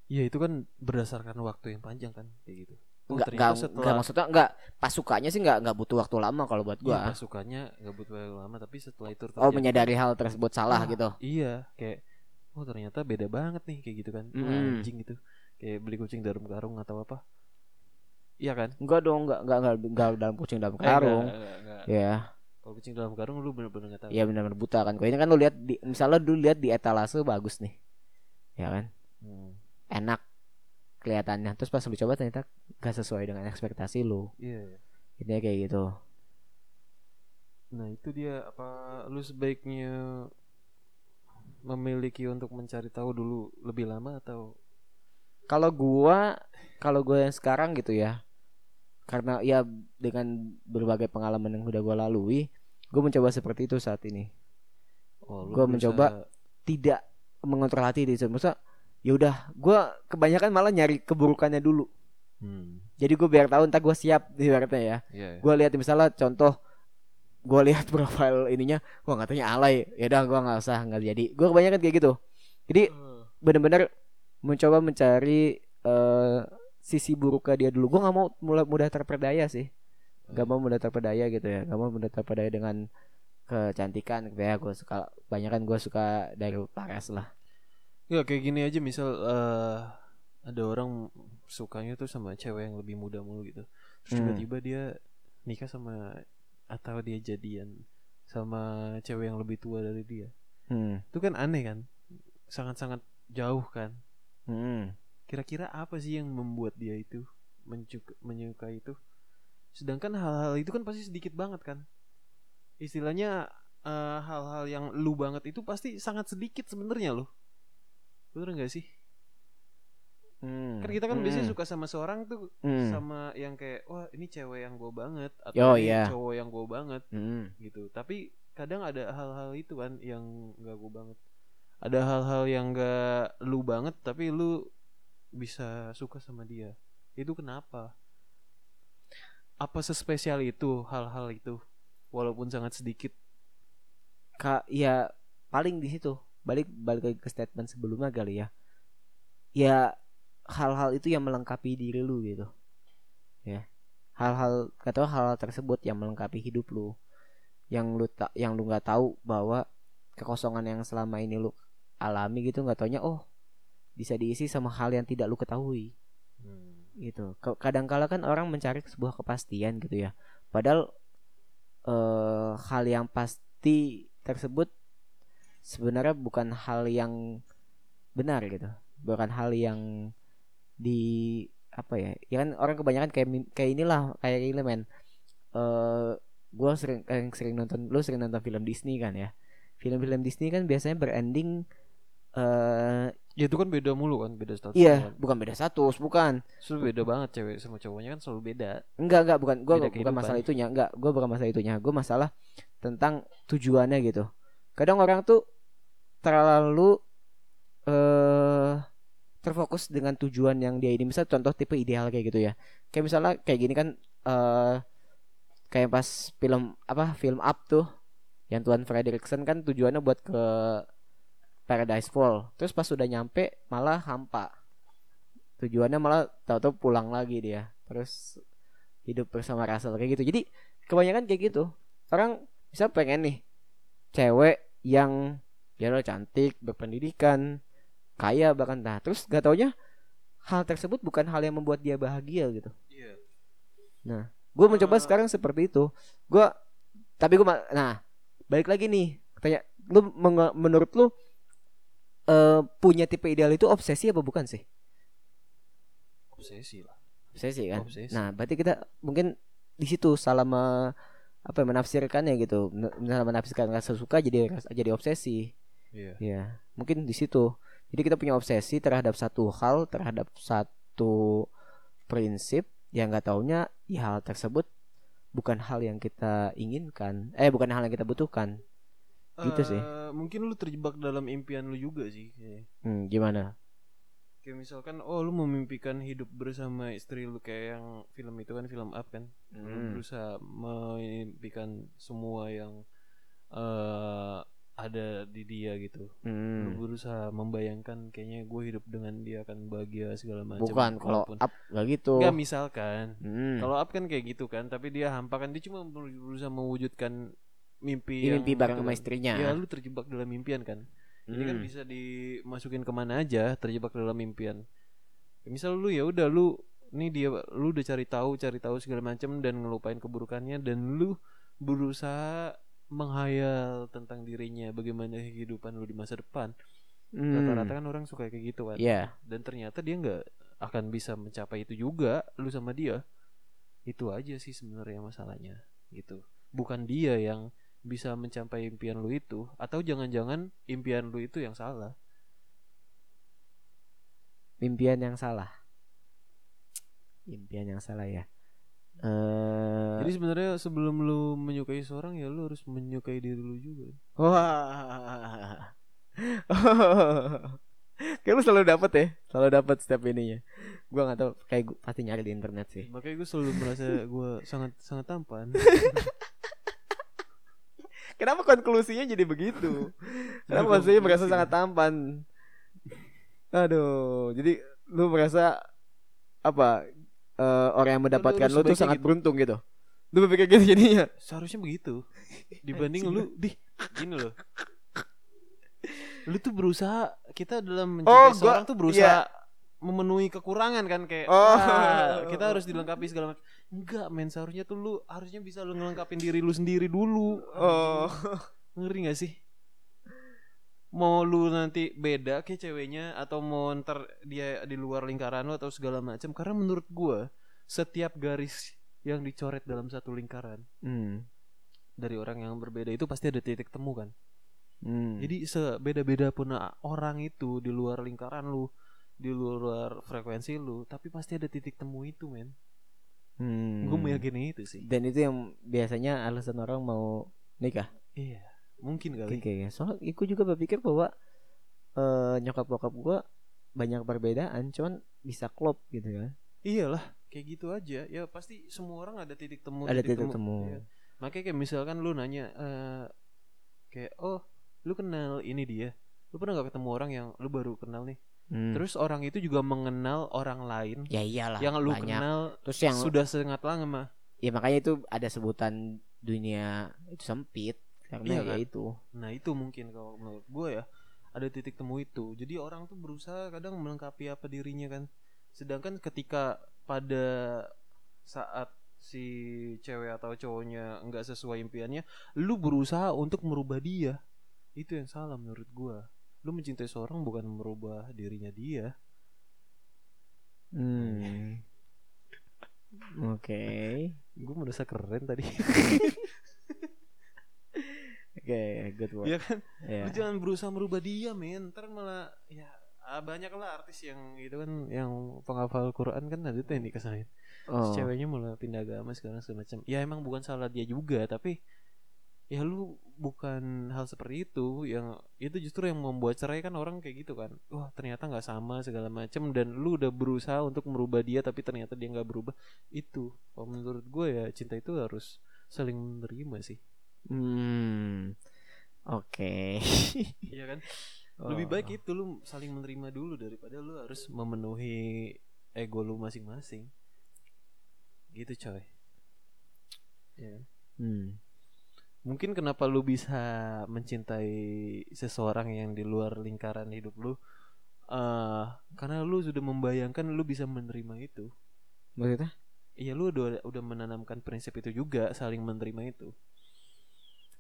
Iya itu kan berdasarkan waktu yang panjang kan kayak gitu. Oh, Enggak, ternyata enggak, setelah enggak maksudnya enggak pas sukanya sih enggak enggak butuh waktu lama kalau buat gua. pasukannya nggak butuh waktu lama tapi setelah itu oh, terjadi- menyadari hal tersebut salah Ah, gitu. Iya, kayak oh ternyata beda banget nih kayak gitu kan. Mm. anjing gitu. Kayak beli kucing dalam karung atau apa. Iya kan? Enggak dong, enggak enggak enggak, enggak dalam kucing dalam Eh, karung. enggak. Ya, Kalau kucing dalam karung lu bener-bener nggak tahu. iya benar-benar buta kan. Kalau ini kan lu lihat di misalnya lu lihat di etalase bagus nih. Ya kan? Hmm. Enak kelihatannya. Terus pas lu coba ternyata gak sesuai dengan ekspektasi lu. Iya. iya. Intinya kayak gitu. Nah, itu dia apa lu sebaiknya memiliki untuk mencari tahu dulu lebih lama atau Kalau gua kalau gua yang sekarang gitu ya. Karena ya dengan berbagai pengalaman yang udah gua lalui, gua mencoba seperti itu saat ini. oh, Gua berusaha- mencoba tidak mengontrol hati di. Maksudnya ya udah, gua kebanyakan malah nyari keburukannya dulu. Hmm. Jadi gue biar tahu ntar gue siap ibaratnya ya. Iya. iya. Gue lihat misalnya contoh gue lihat profil ininya, wah katanya alay. Ya udah gue nggak usah nggak jadi. Gue kebanyakan kayak gitu. Jadi bener-bener mencoba mencari eh, sisi buruknya dia dulu. Gue nggak mau mulai mudah terperdaya sih. Gak mau mudah terperdaya gitu ya. Gak mau mudah terperdaya dengan kecantikan gitu ya. Gue suka banyak kan gue suka dari Paras lah. Ya kayak gini aja misal eh ada orang sukanya tuh sama cewek yang lebih muda mulu gitu. Terus Hmm. tiba-tiba dia nikah sama atau dia jadian sama cewek yang lebih tua dari dia. Hmm. Itu kan aneh kan? Sangat-sangat jauh kan? Hmm. Kira-kira apa sih yang membuat dia itu mencuka, menyukai itu? Sedangkan hal-hal itu kan pasti sedikit banget kan? Istilahnya eh, hal-hal yang lu banget itu pasti sangat sedikit sebenarnya loh. Bener gak sih? Hmm. Kan kita kan biasanya Hmm. suka sama seorang tuh Hmm. sama yang kayak wah ini cewek yang gue banget atau Oh, ini iya. cowok yang gue banget Hmm. gitu. Tapi kadang ada hal-hal itu kan yang gak gue banget. Ada hal-hal yang gak lu banget tapi lu bisa suka sama dia. Itu kenapa? Apa sespesial itu hal-hal itu walaupun sangat sedikit? Kak, ya paling di situ. Balik balik ke statement sebelumnya kali ya. Ya hal-hal itu yang melengkapi diri lu gitu. Ya. Hal-hal kata hal-hal tersebut yang melengkapi hidup lu. Yang lu tak yang lu nggak tahu bahwa kekosongan yang selama ini lu alami gitu nggak taunya oh bisa diisi sama hal yang tidak lu ketahui gitu. Ke- Kadang-kala kan orang mencari sebuah kepastian gitu ya. Padahal eh hal yang pasti tersebut sebenarnya bukan hal yang benar gitu. Bukan hal yang di apa ya? Ya kan orang kebanyakan kayak kayak inilah kayak ini men. Eh gua sering yang sering nonton lu sering nonton film Disney kan ya. Film-film Disney kan biasanya berending eh Ya itu kan beda mulu kan, beda status. iya, kan. bukan beda status, bukan. Selalu beda banget cewek sama cowoknya kan selalu beda. Enggak enggak bukan gua Beda bukan masalah itunya enggak gua bukan masalah itunya gua masalah tentang tujuannya gitu kadang orang tuh terlalu eh terfokus dengan tujuan yang dia ini. Misal contoh tipe ideal kayak gitu ya. Kayak misalnya kayak gini kan eh kayak pas film apa film up tuh yang Tuan Frederickson kan tujuannya buat ke Paradise Fall. Terus pas sudah nyampe malah hampa. Tujuannya malah tahu-tahu pulang lagi dia. Terus hidup bersama Russell kayak gitu. Jadi kebanyakan kayak gitu. Orang bisa pengen nih cewek yang ya lo cantik berpendidikan kaya bahkan nah terus gak taunya hal tersebut bukan hal yang membuat dia bahagia gitu Iya. gue mencoba Eh. sekarang seperti itu gue tapi gue nah balik lagi nih tanya lu menurut lu eh punya tipe ideal itu obsesi apa bukan sih Obsesi lah. obsesi kan Obsesi. nah berarti kita mungkin di situ salah me- apa ya, menafsirkannya gitu salah menafsirkan rasa suka jadi jadi obsesi Iya. ya mungkin di situ jadi kita punya obsesi terhadap satu hal terhadap satu prinsip yang nggak taunya ya hal tersebut bukan hal yang kita inginkan eh bukan hal yang kita butuhkan Gitu sih. Eh, Mungkin lu terjebak dalam impian lu juga sih. kayaknya. hmm, gimana Kayak misalkan, oh lu memimpikan hidup bersama istri lu kayak yang film itu kan film up kan. Lu Hmm. berusaha memimpikan semua yang eh ada di dia gitu. Lu Hmm. berusaha membayangkan kayaknya gue hidup dengan dia akan bahagia segala macam. bukan kalau up nggak gitu Nggak misalkan. Hmm. Kalau up kan kayak gitu kan, tapi dia hampa kan dia cuma berusaha mewujudkan mimpi Ini yang mimpi bareng itu sama kan. istrinya Ya lu terjebak dalam impian kan. Ini kan Hmm. bisa dimasukin ke mana aja terjebak dalam impian. Ya, misal lu ya udah lu nih dia lu udah cari tahu cari tahu segala macam dan ngelupain keburukannya dan lu berusaha menghayal tentang dirinya bagaimana kehidupan lu di masa depan. Hmm. Rata-rata kan orang suka kayak gitu kan. Iya. Dan ternyata dia nggak akan bisa mencapai itu juga lu sama dia. Itu aja sih sebenarnya masalahnya gitu. Bukan dia yang bisa mencapai impian lu itu atau jangan-jangan impian lu itu yang salah. impian yang salah impian yang salah ya eh Jadi sebenarnya sebelum lu menyukai seorang ya lu harus menyukai diri lu juga. Wah. Kayak lu selalu dapet ya, selalu dapet setiap ininya. Gua nggak tahu, kayak gua pasti nyari di internet sih. Makanya gue selalu merasa gue sangat sangat tampan. Kenapa konklusinya jadi begitu? Kenapa maksudnya merasa sangat tampan? Aduh, jadi lu merasa apa? Eh, orang yang mendapatkan lu tuh sebaiknya sangat gitu. beruntung gitu. Lu berpikir gitu jadinya. Seharusnya begitu. Dibanding lu di gini loh. Lu tuh berusaha kita dalam mencintai Oh, gua- seorang tuh berusaha memenuhi kekurangan kan kayak Oh. "Wah, kita harus dilengkapi segala macam. Enggak, men seharusnya tuh lu harusnya bisa lu ngelengkapin diri lu sendiri dulu. Oh. Ngeri gak sih? Mau lu nanti beda kayak ceweknya atau mau ntar dia di luar lingkaran lu atau segala macam karena menurut gua setiap garis yang dicoret dalam satu lingkaran Hmm. dari orang yang berbeda itu pasti ada titik temu kan. Hmm. Jadi sebeda-beda pun orang itu di luar lingkaran lu, di luar frekuensi lu, tapi pasti ada titik temu itu, men. Hmm. Gue meyakini itu sih. Dan itu yang biasanya alasan orang mau nikah. Iya, mungkin Mungkin kali. kayaknya. Soalnya aku juga berpikir bahwa eh nyokap bokap gua banyak perbedaan, cuman bisa klop gitu kan. Iyalah, kayak gitu aja. Ya pasti semua orang ada titik temu. Ada titik temu. Iya. Makanya kayak misalkan lu nanya eh kayak oh, lu kenal ini dia. Lu pernah gak ketemu orang yang lu baru kenal nih? Hmm. Terus orang itu juga mengenal orang lain ya iyalah yang lu banyak. kenal Terus yang sudah sangat lama. ya makanya itu ada sebutan dunia itu sempit karena Iya ya kan? itu. Nah itu mungkin kalau menurut gue ya ada titik temu itu. Jadi orang tuh berusaha kadang melengkapi apa dirinya kan. Sedangkan ketika pada saat si cewek atau cowoknya nggak sesuai impiannya, lu berusaha untuk merubah dia. Itu yang salah menurut gue. Lu mencintai seorang bukan merubah dirinya dia. Hmm. Oke. Gue merasa keren tadi. Oke, good work. Iya kan? Ya. Lu jangan berusaha merubah dia, men. Ntar malah ya ah, banyak lah artis yang gitu kan yang penghafal Quran kan ada yang dikesahin. Oh. Ceweknya malah pindah agama sekarang semacam ya emang bukan salah dia juga tapi ya lu bukan hal seperti itu yang itu justru yang membuat cerai kan orang kayak gitu kan wah ternyata nggak sama segala macam dan lu udah berusaha untuk merubah dia tapi ternyata dia nggak berubah itu kalau menurut gue ya cinta itu harus saling menerima sih Hmm. Oke. iya kan lebih baik Oh. itu lu saling menerima dulu daripada lu harus memenuhi ego lu masing-masing gitu coy ya Hmm. mungkin kenapa lu bisa mencintai seseorang yang di luar lingkaran hidup lu eh karena lu sudah membayangkan lu bisa menerima itu Maksudnya? iya lu udah udah menanamkan prinsip itu juga saling menerima itu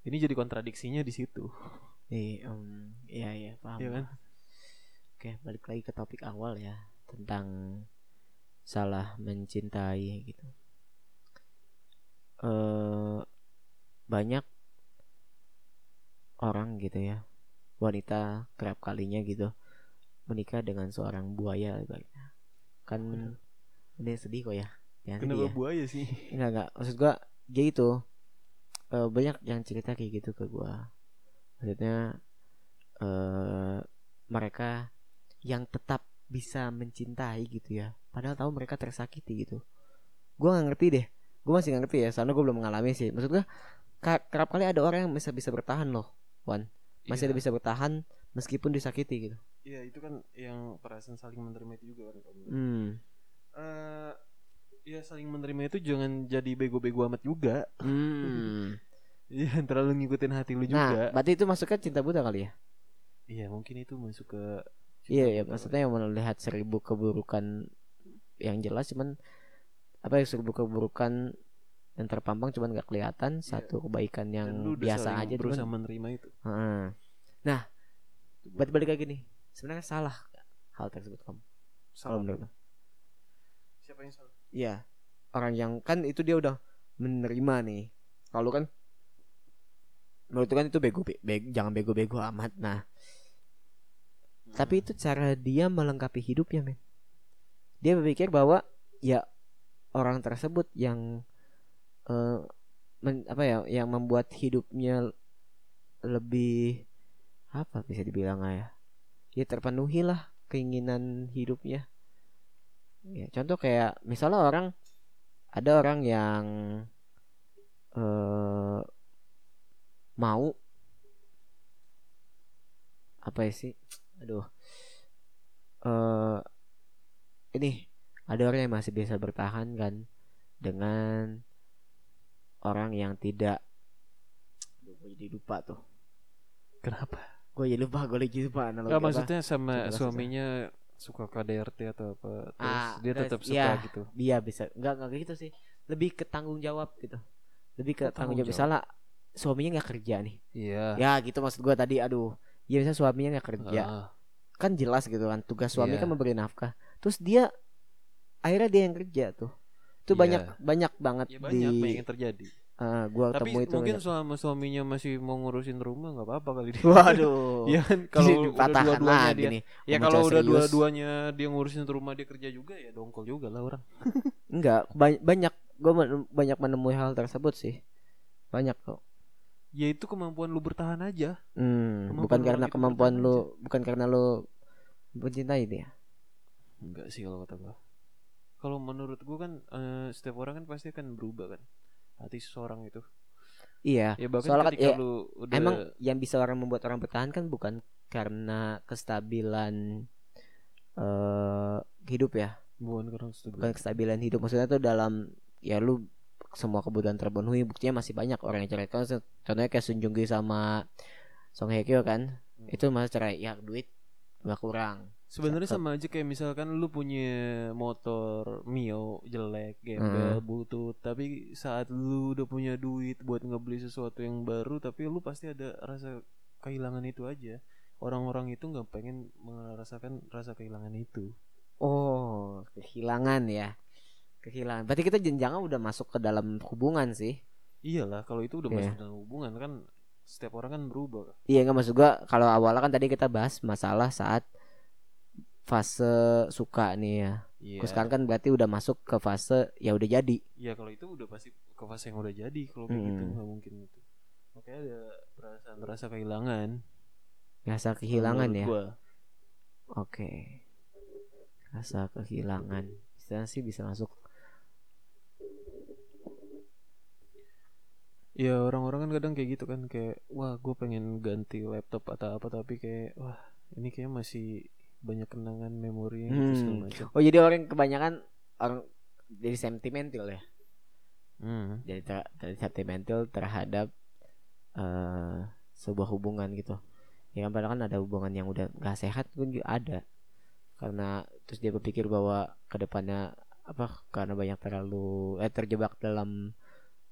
ini jadi kontradiksinya di situ Iya, em, iya, iya, paham. Iya kan? Oke, balik lagi ke topik awal ya tentang salah mencintai gitu. Eh banyak orang gitu ya, wanita kerap kalinya gitu menikah dengan seorang buaya ibaratnya. Kan ini sedih kok ya. Jangan sedih kenapa ya. buaya sih Enggak enggak maksud gua dia itu eh, banyak yang cerita kayak gitu ke gua. Maksudnya eh mereka yang tetap bisa mencintai gitu ya. Padahal tahu mereka tersakiti gitu. Gua nggak ngerti deh. Gua masih nggak ngerti ya, soalnya gua belum mengalami sih. Maksud ka- kerap kali ada orang yang bisa bisa bertahan loh, Wan. Masih Iya. ada bisa bertahan meskipun disakiti gitu. Iya itu kan yang perasaan saling menerima itu juga kan Hmm. Eh, ya saling menerima itu jangan jadi bego-bego amat juga. Hmm. Iya terlalu ngikutin hati lu Nah, juga. berarti itu masuknya cinta buta kali ya? Iya mungkin itu masuk ke Iya ya maksudnya yang melihat seribu keburukan yang jelas cuman apa ya seribu keburukan yang terpampang cuman nggak kelihatan satu kebaikan Iya. Dan yang lu udah biasa aja berusaha cuman menerima itu. Heeh. nah berarti balik lagi nih sebenarnya salah hal tersebut kamu kalau menurut? Siapa yang salah? Iya. Orang yang kan itu dia udah menerima nih. Kalau kan menurut kan itu bego, be- be- jangan bego-bego amat nah. Tapi itu cara dia melengkapi hidupnya men. Dia berpikir bahwa ya orang tersebut yang eh, men- apa ya yang membuat hidupnya lebih apa bisa dibilang ya ya terpenuhi lah keinginan hidupnya ya contoh kayak misalnya orang ada orang yang eh mau apa ya sih aduh eh ini ada orang yang masih bisa bertahan kan dengan orang yang tidak Aduh, gue jadi lupa tuh Kenapa? gue jadi lupa gue lagi lupa analogi apa. maksudnya sama Coba suaminya suka KDRT atau apa terus Ah, dia tetap suka iya. gitu. dia bisa nggak nggak gitu sih lebih ke tanggung jawab gitu lebih ke Oh, tanggung jawab misalnya suaminya nggak kerja nih Iya. ya gitu maksud gue tadi aduh ya misalnya suaminya nggak kerja Ah, kan jelas gitu kan tugas suami Iya. kan memberi nafkah terus dia akhirnya dia yang kerja tuh itu Iya. banyak banyak banget ya di banyak banyak yang terjadi. Eh, gua Tapi temu itu mungkin banyak. selama suaminya masih mau ngurusin rumah nggak apa-apa kali dia. waduh Iya kan kalau udah dua-duanya dia nih Ya kalau udah dua-duanya dia ngurusin rumah dia kerja juga ya dongkol juga lah orang. enggak ba- banyak gue banyak menemui hal tersebut sih banyak kok Ya itu kemampuan lu bertahan aja. hmm, Kemampuan bukan karena kemampuan lu bukan karena lu mencintai dia Enggak sih kalau kata gua. Kalau menurut gua kan eh, setiap orang kan pasti akan berubah kan. Hati seseorang itu. iya Ya bahkan Soalnya kan, ya, lu udah emang yang bisa orang membuat orang bertahan kan bukan karena kestabilan eh hidup ya bukan karena setuju. bukan kestabilan hidup maksudnya tuh dalam ya lu semua kebutuhan terpenuhi buktinya masih banyak orang yang cerai kan contohnya kayak Sun Jung Gi sama Song Hye Kyo kan Hmm. itu masih cerai ya duit nggak kurang Sebenarnya sama aja kayak misalkan lu punya motor Mio jelek, gembel, Hmm. butut, tapi saat lu udah punya duit buat ngebeli sesuatu yang baru, tapi lu pasti ada rasa kehilangan itu aja. Orang-orang itu nggak pengen merasakan rasa kehilangan itu. oh kehilangan ya kehilangan berarti kita jenjangnya udah masuk ke dalam hubungan sih Iyalah, kalau itu udah Iya. masuk dalam hubungan kan setiap orang kan berubah. iya nggak maksud gua kalau awalnya kan tadi kita bahas masalah saat fase suka nih ya. Terus sekarang kan berarti udah masuk ke fase ya udah jadi Iya kalau itu udah pasti ke fase yang udah jadi kalau kayak gitu Hmm. nggak mungkin itu. Makanya ada perasaan rasa kehilangan. rasa kehilangan menurut ya gua. Oke. Rasa kehilangan. Istilahnya sih bisa masuk. Ya orang-orang kan kadang kayak gitu kan kayak wah gue pengen ganti laptop atau apa tapi kayak wah ini kayak masih banyak kenangan memori gitu segala Hmm. macam. Oh jadi orang kebanyakan orang jadi sentimental ya. Hmm. Jadi ter- ter- sentimental terhadap eh sebuah hubungan gitu. Ya kan padahal kan ada hubungan yang udah gak sehat pun juga ada. Karena terus dia berpikir bahwa ke depannya apa karena banyak terlalu eh terjebak dalam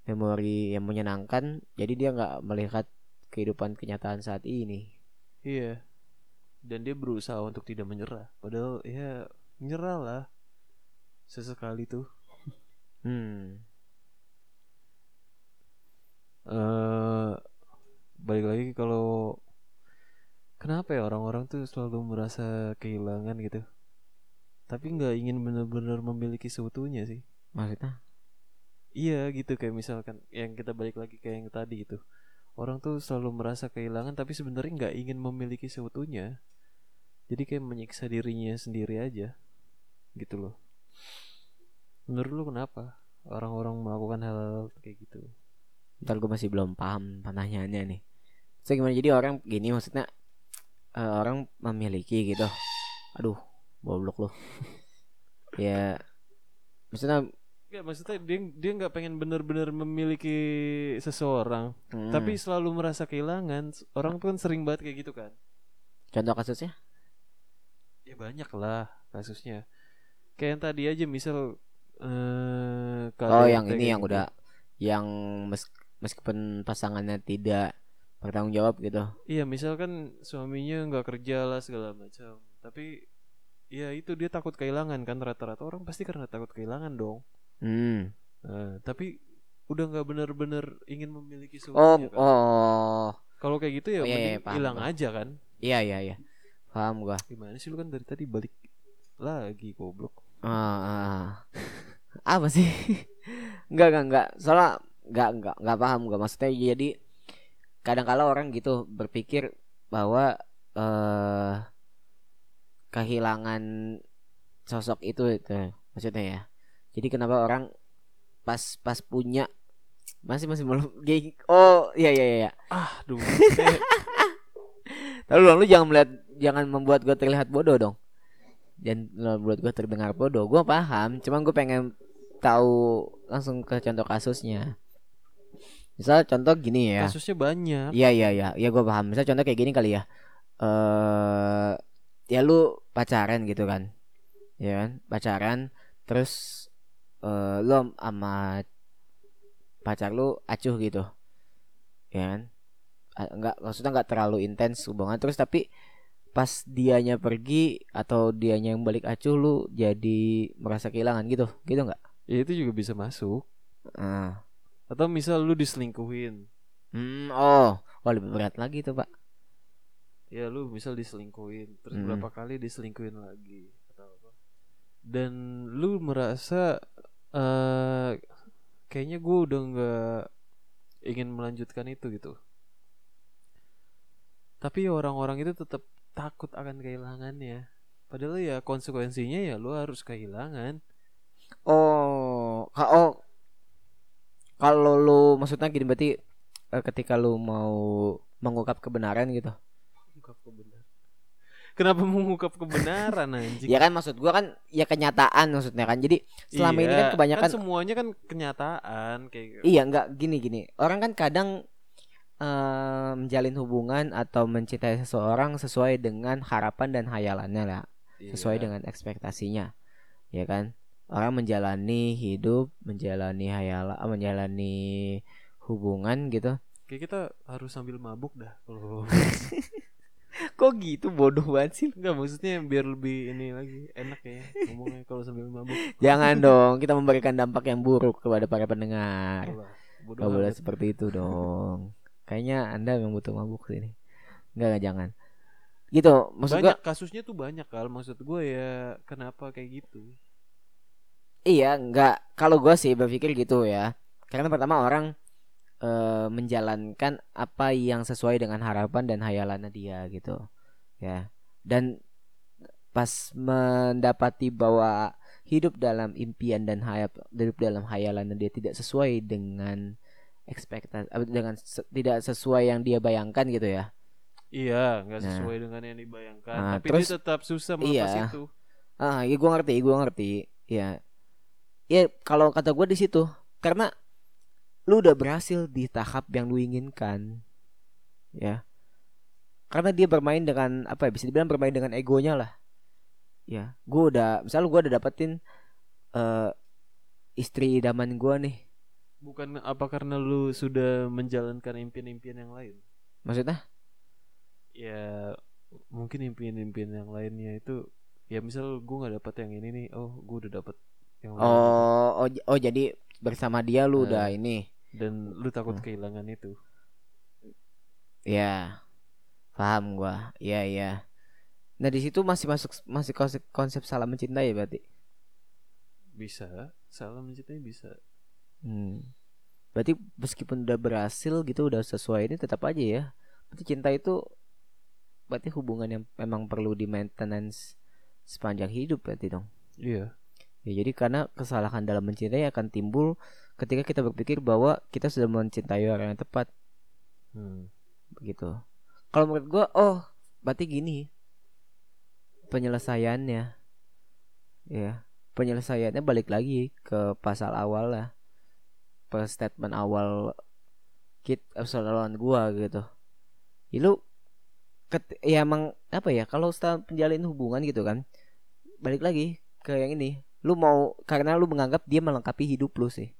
memori yang menyenangkan, jadi dia nggak melihat kehidupan kenyataan saat ini. Iya. Dan dia berusaha untuk tidak menyerah. Padahal ya menyerah lah. Sesekali tuh. Hmm. eh balik lagi kalau kenapa ya orang-orang tuh selalu merasa kehilangan gitu. Tapi nggak ingin benar-benar memiliki seutuhnya sih. Maksudnya? Iya gitu kayak misalkan yang kita balik lagi kayak yang tadi itu. Orang tuh selalu merasa kehilangan tapi sebenarnya nggak ingin memiliki seutuhnya. Jadi kayak menyiksa dirinya sendiri aja. Gitu loh. Menurut lu kenapa orang-orang melakukan hal, -hal kayak gitu? Ntar gue masih belum paham pertanyaannya nih. So gimana jadi orang gini maksudnya eh, orang memiliki gitu. Aduh, goblok loh. ya maksudnya Gak maksudnya dia dia nggak pengen benar-benar memiliki seseorang, hmm, tapi selalu merasa kehilangan. Orang tuh kan sering banget kayak gitu kan. contoh kasusnya? Ya banyak lah kasusnya. Kayak yang tadi aja misal eh Oh, yang ini yang gitu. udah yang mes- meskipun pasangannya tidak bertanggung jawab gitu. Iya, misalkan suaminya nggak kerja lah segala macam. Tapi ya itu dia takut kehilangan kan rata-rata orang pasti karena takut kehilangan dong. Hmm. Nah, tapi udah nggak benar-benar ingin memiliki Oh, semuanya kan. oh. Kalau kayak gitu ya Oh, iya, iya, hilang aja kan. Iya, iya, iya. Paham gua. Gimana sih lu kan dari tadi balik lagi goblok. Ah, ah. apa sih? enggak, enggak, enggak. Soalnya enggak, enggak, enggak paham gua maksudnya jadi kadang kala orang gitu berpikir bahwa eh kehilangan sosok itu itu maksudnya ya. Jadi kenapa orang pas pas punya masih masih belum oh iya iya iya Ah, duh. Eh, Lalu dong, lu jangan melihat jangan membuat gue terlihat bodoh dong. Jangan membuat gue terdengar bodoh. Gue paham, cuman gue pengen tahu langsung ke contoh kasusnya. Misal contoh gini ya. kasusnya banyak. Iya iya iya, ya gue paham. Misal contoh kayak gini kali ya. Eh ya lu pacaran gitu kan. Ya kan? Pacaran terus eh lu sama pacar lu acuh gitu. Ya kan? Enggak maksudnya enggak terlalu intens hubungan terus tapi pas dianya pergi atau dianya yang balik acuh lu jadi merasa kehilangan gitu. Gitu enggak? Ya itu juga bisa masuk. Ah. Atau misal lu diselingkuhin. Hmm, oh, wah lebih berat lagi tuh, Pak. Ya lu misal diselingkuhin, terus Mm. berapa kali diselingkuhin lagi atau apa. Dan lu merasa eh kayaknya gue udah nggak ingin melanjutkan itu gitu. Tapi orang-orang itu tetap takut akan kehilangannya. Padahal ya konsekuensinya ya lu harus kehilangan. Oh, oh. Kalau lu maksudnya gini berarti eh, ketika lu mau mengungkap kebenaran gitu. Mengungkap kebenaran. Kenapa mengungkap kebenaran anjing? Ya kan maksud gua kan ya kenyataan maksudnya kan. Jadi selama ini kan Iya, kebanyakan semuanya kan kenyataan kayak iya enggak gini gini. Orang kan kadang eh, menjalin hubungan atau mencintai seseorang sesuai dengan harapan dan hayalannya lah. sesuai Iya. dengan ekspektasinya ya kan? Orang menjalani hidup menjalani hayal ah, menjalani hubungan gitu. Kayak kita harus sambil mabuk dah kalau kok gitu? Bodoh banget sih. Enggak maksudnya biar lebih ini lagi enak ya ngomongnya kalau sambil mabuk. jangan dong kita memberikan dampak yang buruk kepada para pendengar. Gak boleh seperti itu dong kayaknya anda memang butuh mabuk sini Enggak, enggak jangan gitu maksud gua banyak kasusnya tuh banyak kal maksud gue ya kenapa kayak gitu Iya, enggak. Kalau gue sih berpikir gitu ya. Karena pertama orang eh, menjalankan apa yang sesuai dengan harapan dan hayalannya dia gitu. Ya. Dan pas mendapati bahwa hidup dalam impian dan hayal hidup dalam hayalannya dia tidak sesuai dengan ekspektasi dengan se- tidak sesuai yang dia bayangkan gitu ya. Iya, nggak Nah. sesuai dengan yang dibayangkan. Nah, Tapi terus- dia tetap susah melepas Iya. itu. Ah, ya gue ngerti, gue ngerti. Ya, ya kalau kata gue di situ, karena lu udah berhasil di tahap yang lu inginkan, ya. Karena dia bermain dengan apa ya? Bisa dibilang bermain dengan egonya lah. Ya, gue udah, misal gue udah dapetin eh istri idaman gue nih. Bukan apa karena lu sudah menjalankan impian-impian yang lain? Maksudnya? Ya mungkin impian-impian yang lainnya itu ya misal gue nggak dapat yang ini nih, oh gue udah dapat yang lain. Oh, oh, oh jadi bersama dia lu Eh. udah ini. Dan lu takut Hmm. kehilangan itu. Ya, paham gua. Iya iya. Nah di situ masih masuk masih konsep, konsep salah mencintai ya berarti. Bisa, salah mencintai bisa. Hmm. Berarti meskipun udah berhasil gitu udah sesuai ini tetap aja ya. Berarti cinta itu berarti hubungan yang memang perlu di maintenance sepanjang hidup berarti dong. Iya. Ya jadi karena kesalahan dalam mencintai akan timbul ketika kita berpikir bahwa kita sudah mencintai orang yang tepat Hmm. begitu. Kalau menurut gua oh berarti gini penyelesaiannya ya penyelesaiannya balik lagi ke pasal awal lah per statement awal kit episode gua gitu. Ya lu ket- ya emang apa ya kalau menjalin hubungan gitu kan balik lagi ke yang ini. Lu mau karena lu menganggap dia melengkapi hidup lu sih.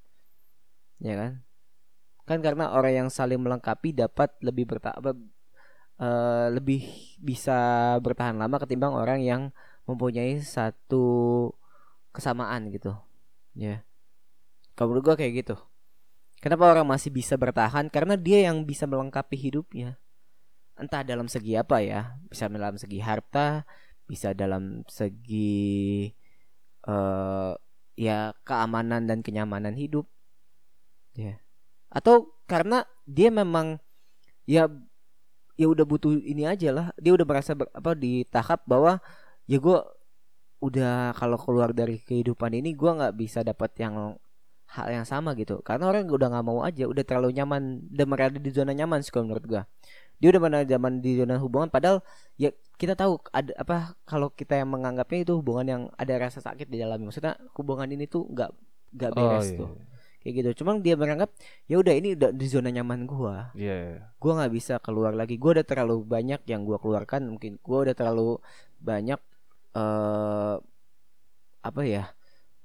Ya kan? Kan karena orang yang saling melengkapi dapat lebih berta apa, eh, lebih bisa bertahan lama ketimbang orang yang mempunyai satu kesamaan gitu. Ya. Kalau menurut gua kayak gitu kenapa orang masih bisa bertahan? Karena dia yang bisa melengkapi hidupnya. Entah dalam segi apa ya. Bisa dalam segi harta bisa dalam segi eh ya keamanan dan kenyamanan hidup. Ya. Atau karena dia memang ya ya udah butuh ini aja lah. Dia udah merasa ber- apa di tahap bahwa ya gua udah kalau keluar dari kehidupan ini gua nggak bisa dapat yang hal yang sama gitu. Karena orang udah nggak mau aja udah terlalu nyaman udah berada di zona nyaman sih kalau menurut gua. Dia udah berada zaman di zona hubungan padahal ya kita tahu ada apa kalau kita yang menganggapnya itu hubungan yang ada rasa sakit di dalamnya. Maksudnya hubungan ini tuh nggak nggak beres iya. tuh. kayak gitu. Cuman dia menganggap ya udah ini udah di zona nyaman gua. Iya. gua nggak bisa keluar lagi. Gua udah terlalu banyak yang gua keluarkan mungkin gua udah terlalu banyak eh apa ya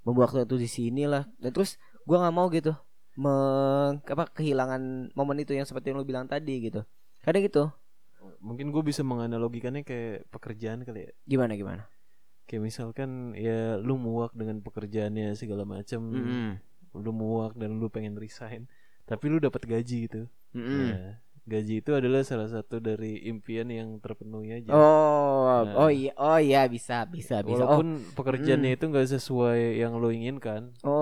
membuat waktu di sini lah. Dan terus gua nggak mau gitu meng apa kehilangan momen itu yang seperti yang lu bilang tadi gitu kadang gitu Mungkin gue bisa menganalogikannya kayak pekerjaan kali ya. gimana gimana Kayak misalkan ya lu muak dengan pekerjaannya segala macam, Mm-mm. lu muak dan lu pengen resign, tapi lu dapat gaji gitu. Mm-mm. Nah, gaji itu adalah salah satu dari impian yang terpenuhi aja. oh Nah. oh iya oh iya bisa bisa bisa oh Walaupun pekerjaannya itu nggak sesuai yang lo inginkan, oh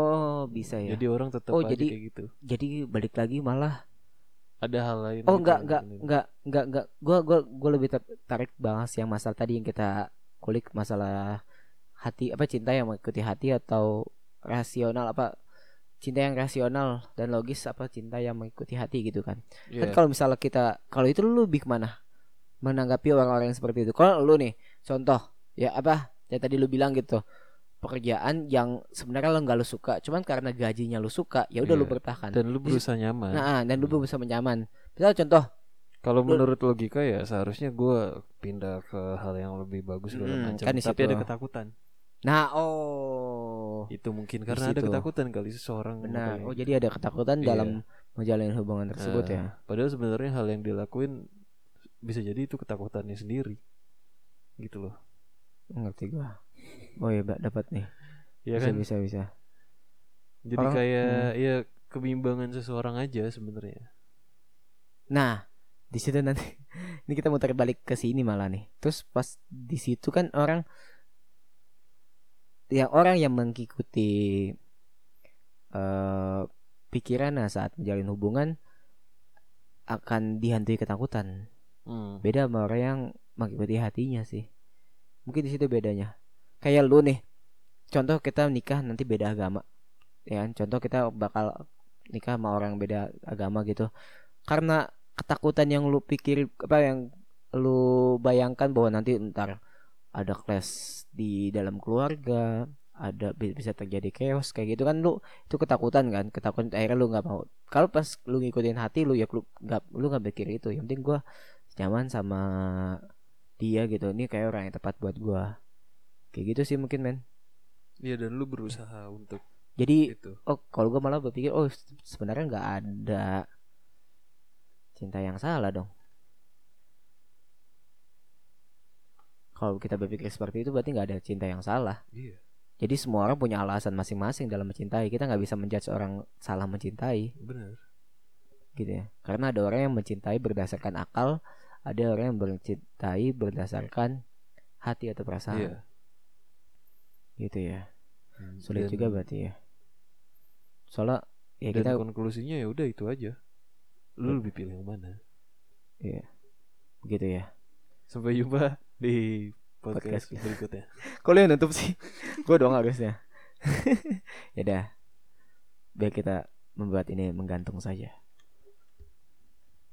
bisa ya jadi orang tetap Oh, aja jadi- kayak gitu. jadi balik lagi malah Ada hal lain. Oh enggak enggak enggak enggak enggak gua gua gua lebih tertarik bahas yang masalah tadi yang kita kulik masalah hati apa cinta yang mengikuti hati atau rasional apa cinta yang rasional dan logis apa cinta yang mengikuti hati gitu kan. Kan Iya. kalau misalnya kita kalau itu lu lebih ke mana? Menanggapi orang-orang yang seperti itu. Kalau lu nih contoh ya apa yang tadi lu bilang gitu pekerjaan yang sebenarnya lo nggak lu suka cuman karena gajinya lu suka ya udah lu Iya. bertahan Dan lu berusaha nyaman. nah dan lu bisa menyaman misal contoh Kalau menurut logika ya seharusnya gua pindah ke hal yang lebih bagus Hmm, macam. kan di Tapi ada ketakutan. Nah, oh. Itu mungkin karena ada ketakutan kali seseorang. Benar. Oh, jadi ada ketakutan Iya. dalam menjalin hubungan tersebut Nah, ya. Padahal sebenarnya hal yang dilakuin bisa jadi itu ketakutannya sendiri. Gitu loh. Ngerti gua. Oh iya, Mbak, dapat nih. Ya bisa, kan? bisa, bisa. Jadi Orang- kayak ya kebimbangan seseorang aja sebenarnya. Nah, di situ nanti ini kita muter balik ke sini malah nih. Terus pas di situ kan orang ya orang yang mengikuti eh pikirannya saat menjalin hubungan akan dihantui ketakutan. Hmm. Beda sama orang yang mengikuti hatinya sih. Mungkin di situ bedanya. Kayak lu nih. Contoh kita nikah nanti beda agama. Ya kan? Contoh kita bakal nikah sama orang beda agama gitu. Karena ketakutan yang lu pikir apa yang lu bayangkan bahwa nanti ntar ada clash di dalam keluarga ada bi- bisa terjadi chaos kayak gitu kan lu itu ketakutan kan ketakutan akhirnya lu nggak mau kalau pas lu ngikutin hati lu ya lu nggak lu nggak pikir itu yang penting gua nyaman sama dia gitu ini kayak orang yang tepat buat gua kayak gitu sih mungkin men Iya dan lu berusaha untuk jadi itu. oh kalau gua malah berpikir oh se- sebenarnya nggak ada cinta yang salah dong kalau kita berpikir seperti itu berarti nggak ada cinta yang salah Iya. Jadi semua orang punya alasan masing-masing dalam mencintai. Kita nggak bisa menjudge orang salah mencintai, Benar. gitu ya. Karena ada orang yang mencintai berdasarkan akal, ada orang yang mencintai berdasarkan hati atau perasaan, Iya. Gitu ya. Hmm, Sulit dan- juga berarti ya. Soalnya ya dan kita, konklusinya ya udah itu aja. Lu lebih pilih yang mana? iya, begitu ya. Sampai jumpa di podcast, Podcast. berikutnya. Kok lu yang nutup sih? Gue dong harusnya. ya dah, biar kita membuat ini menggantung saja.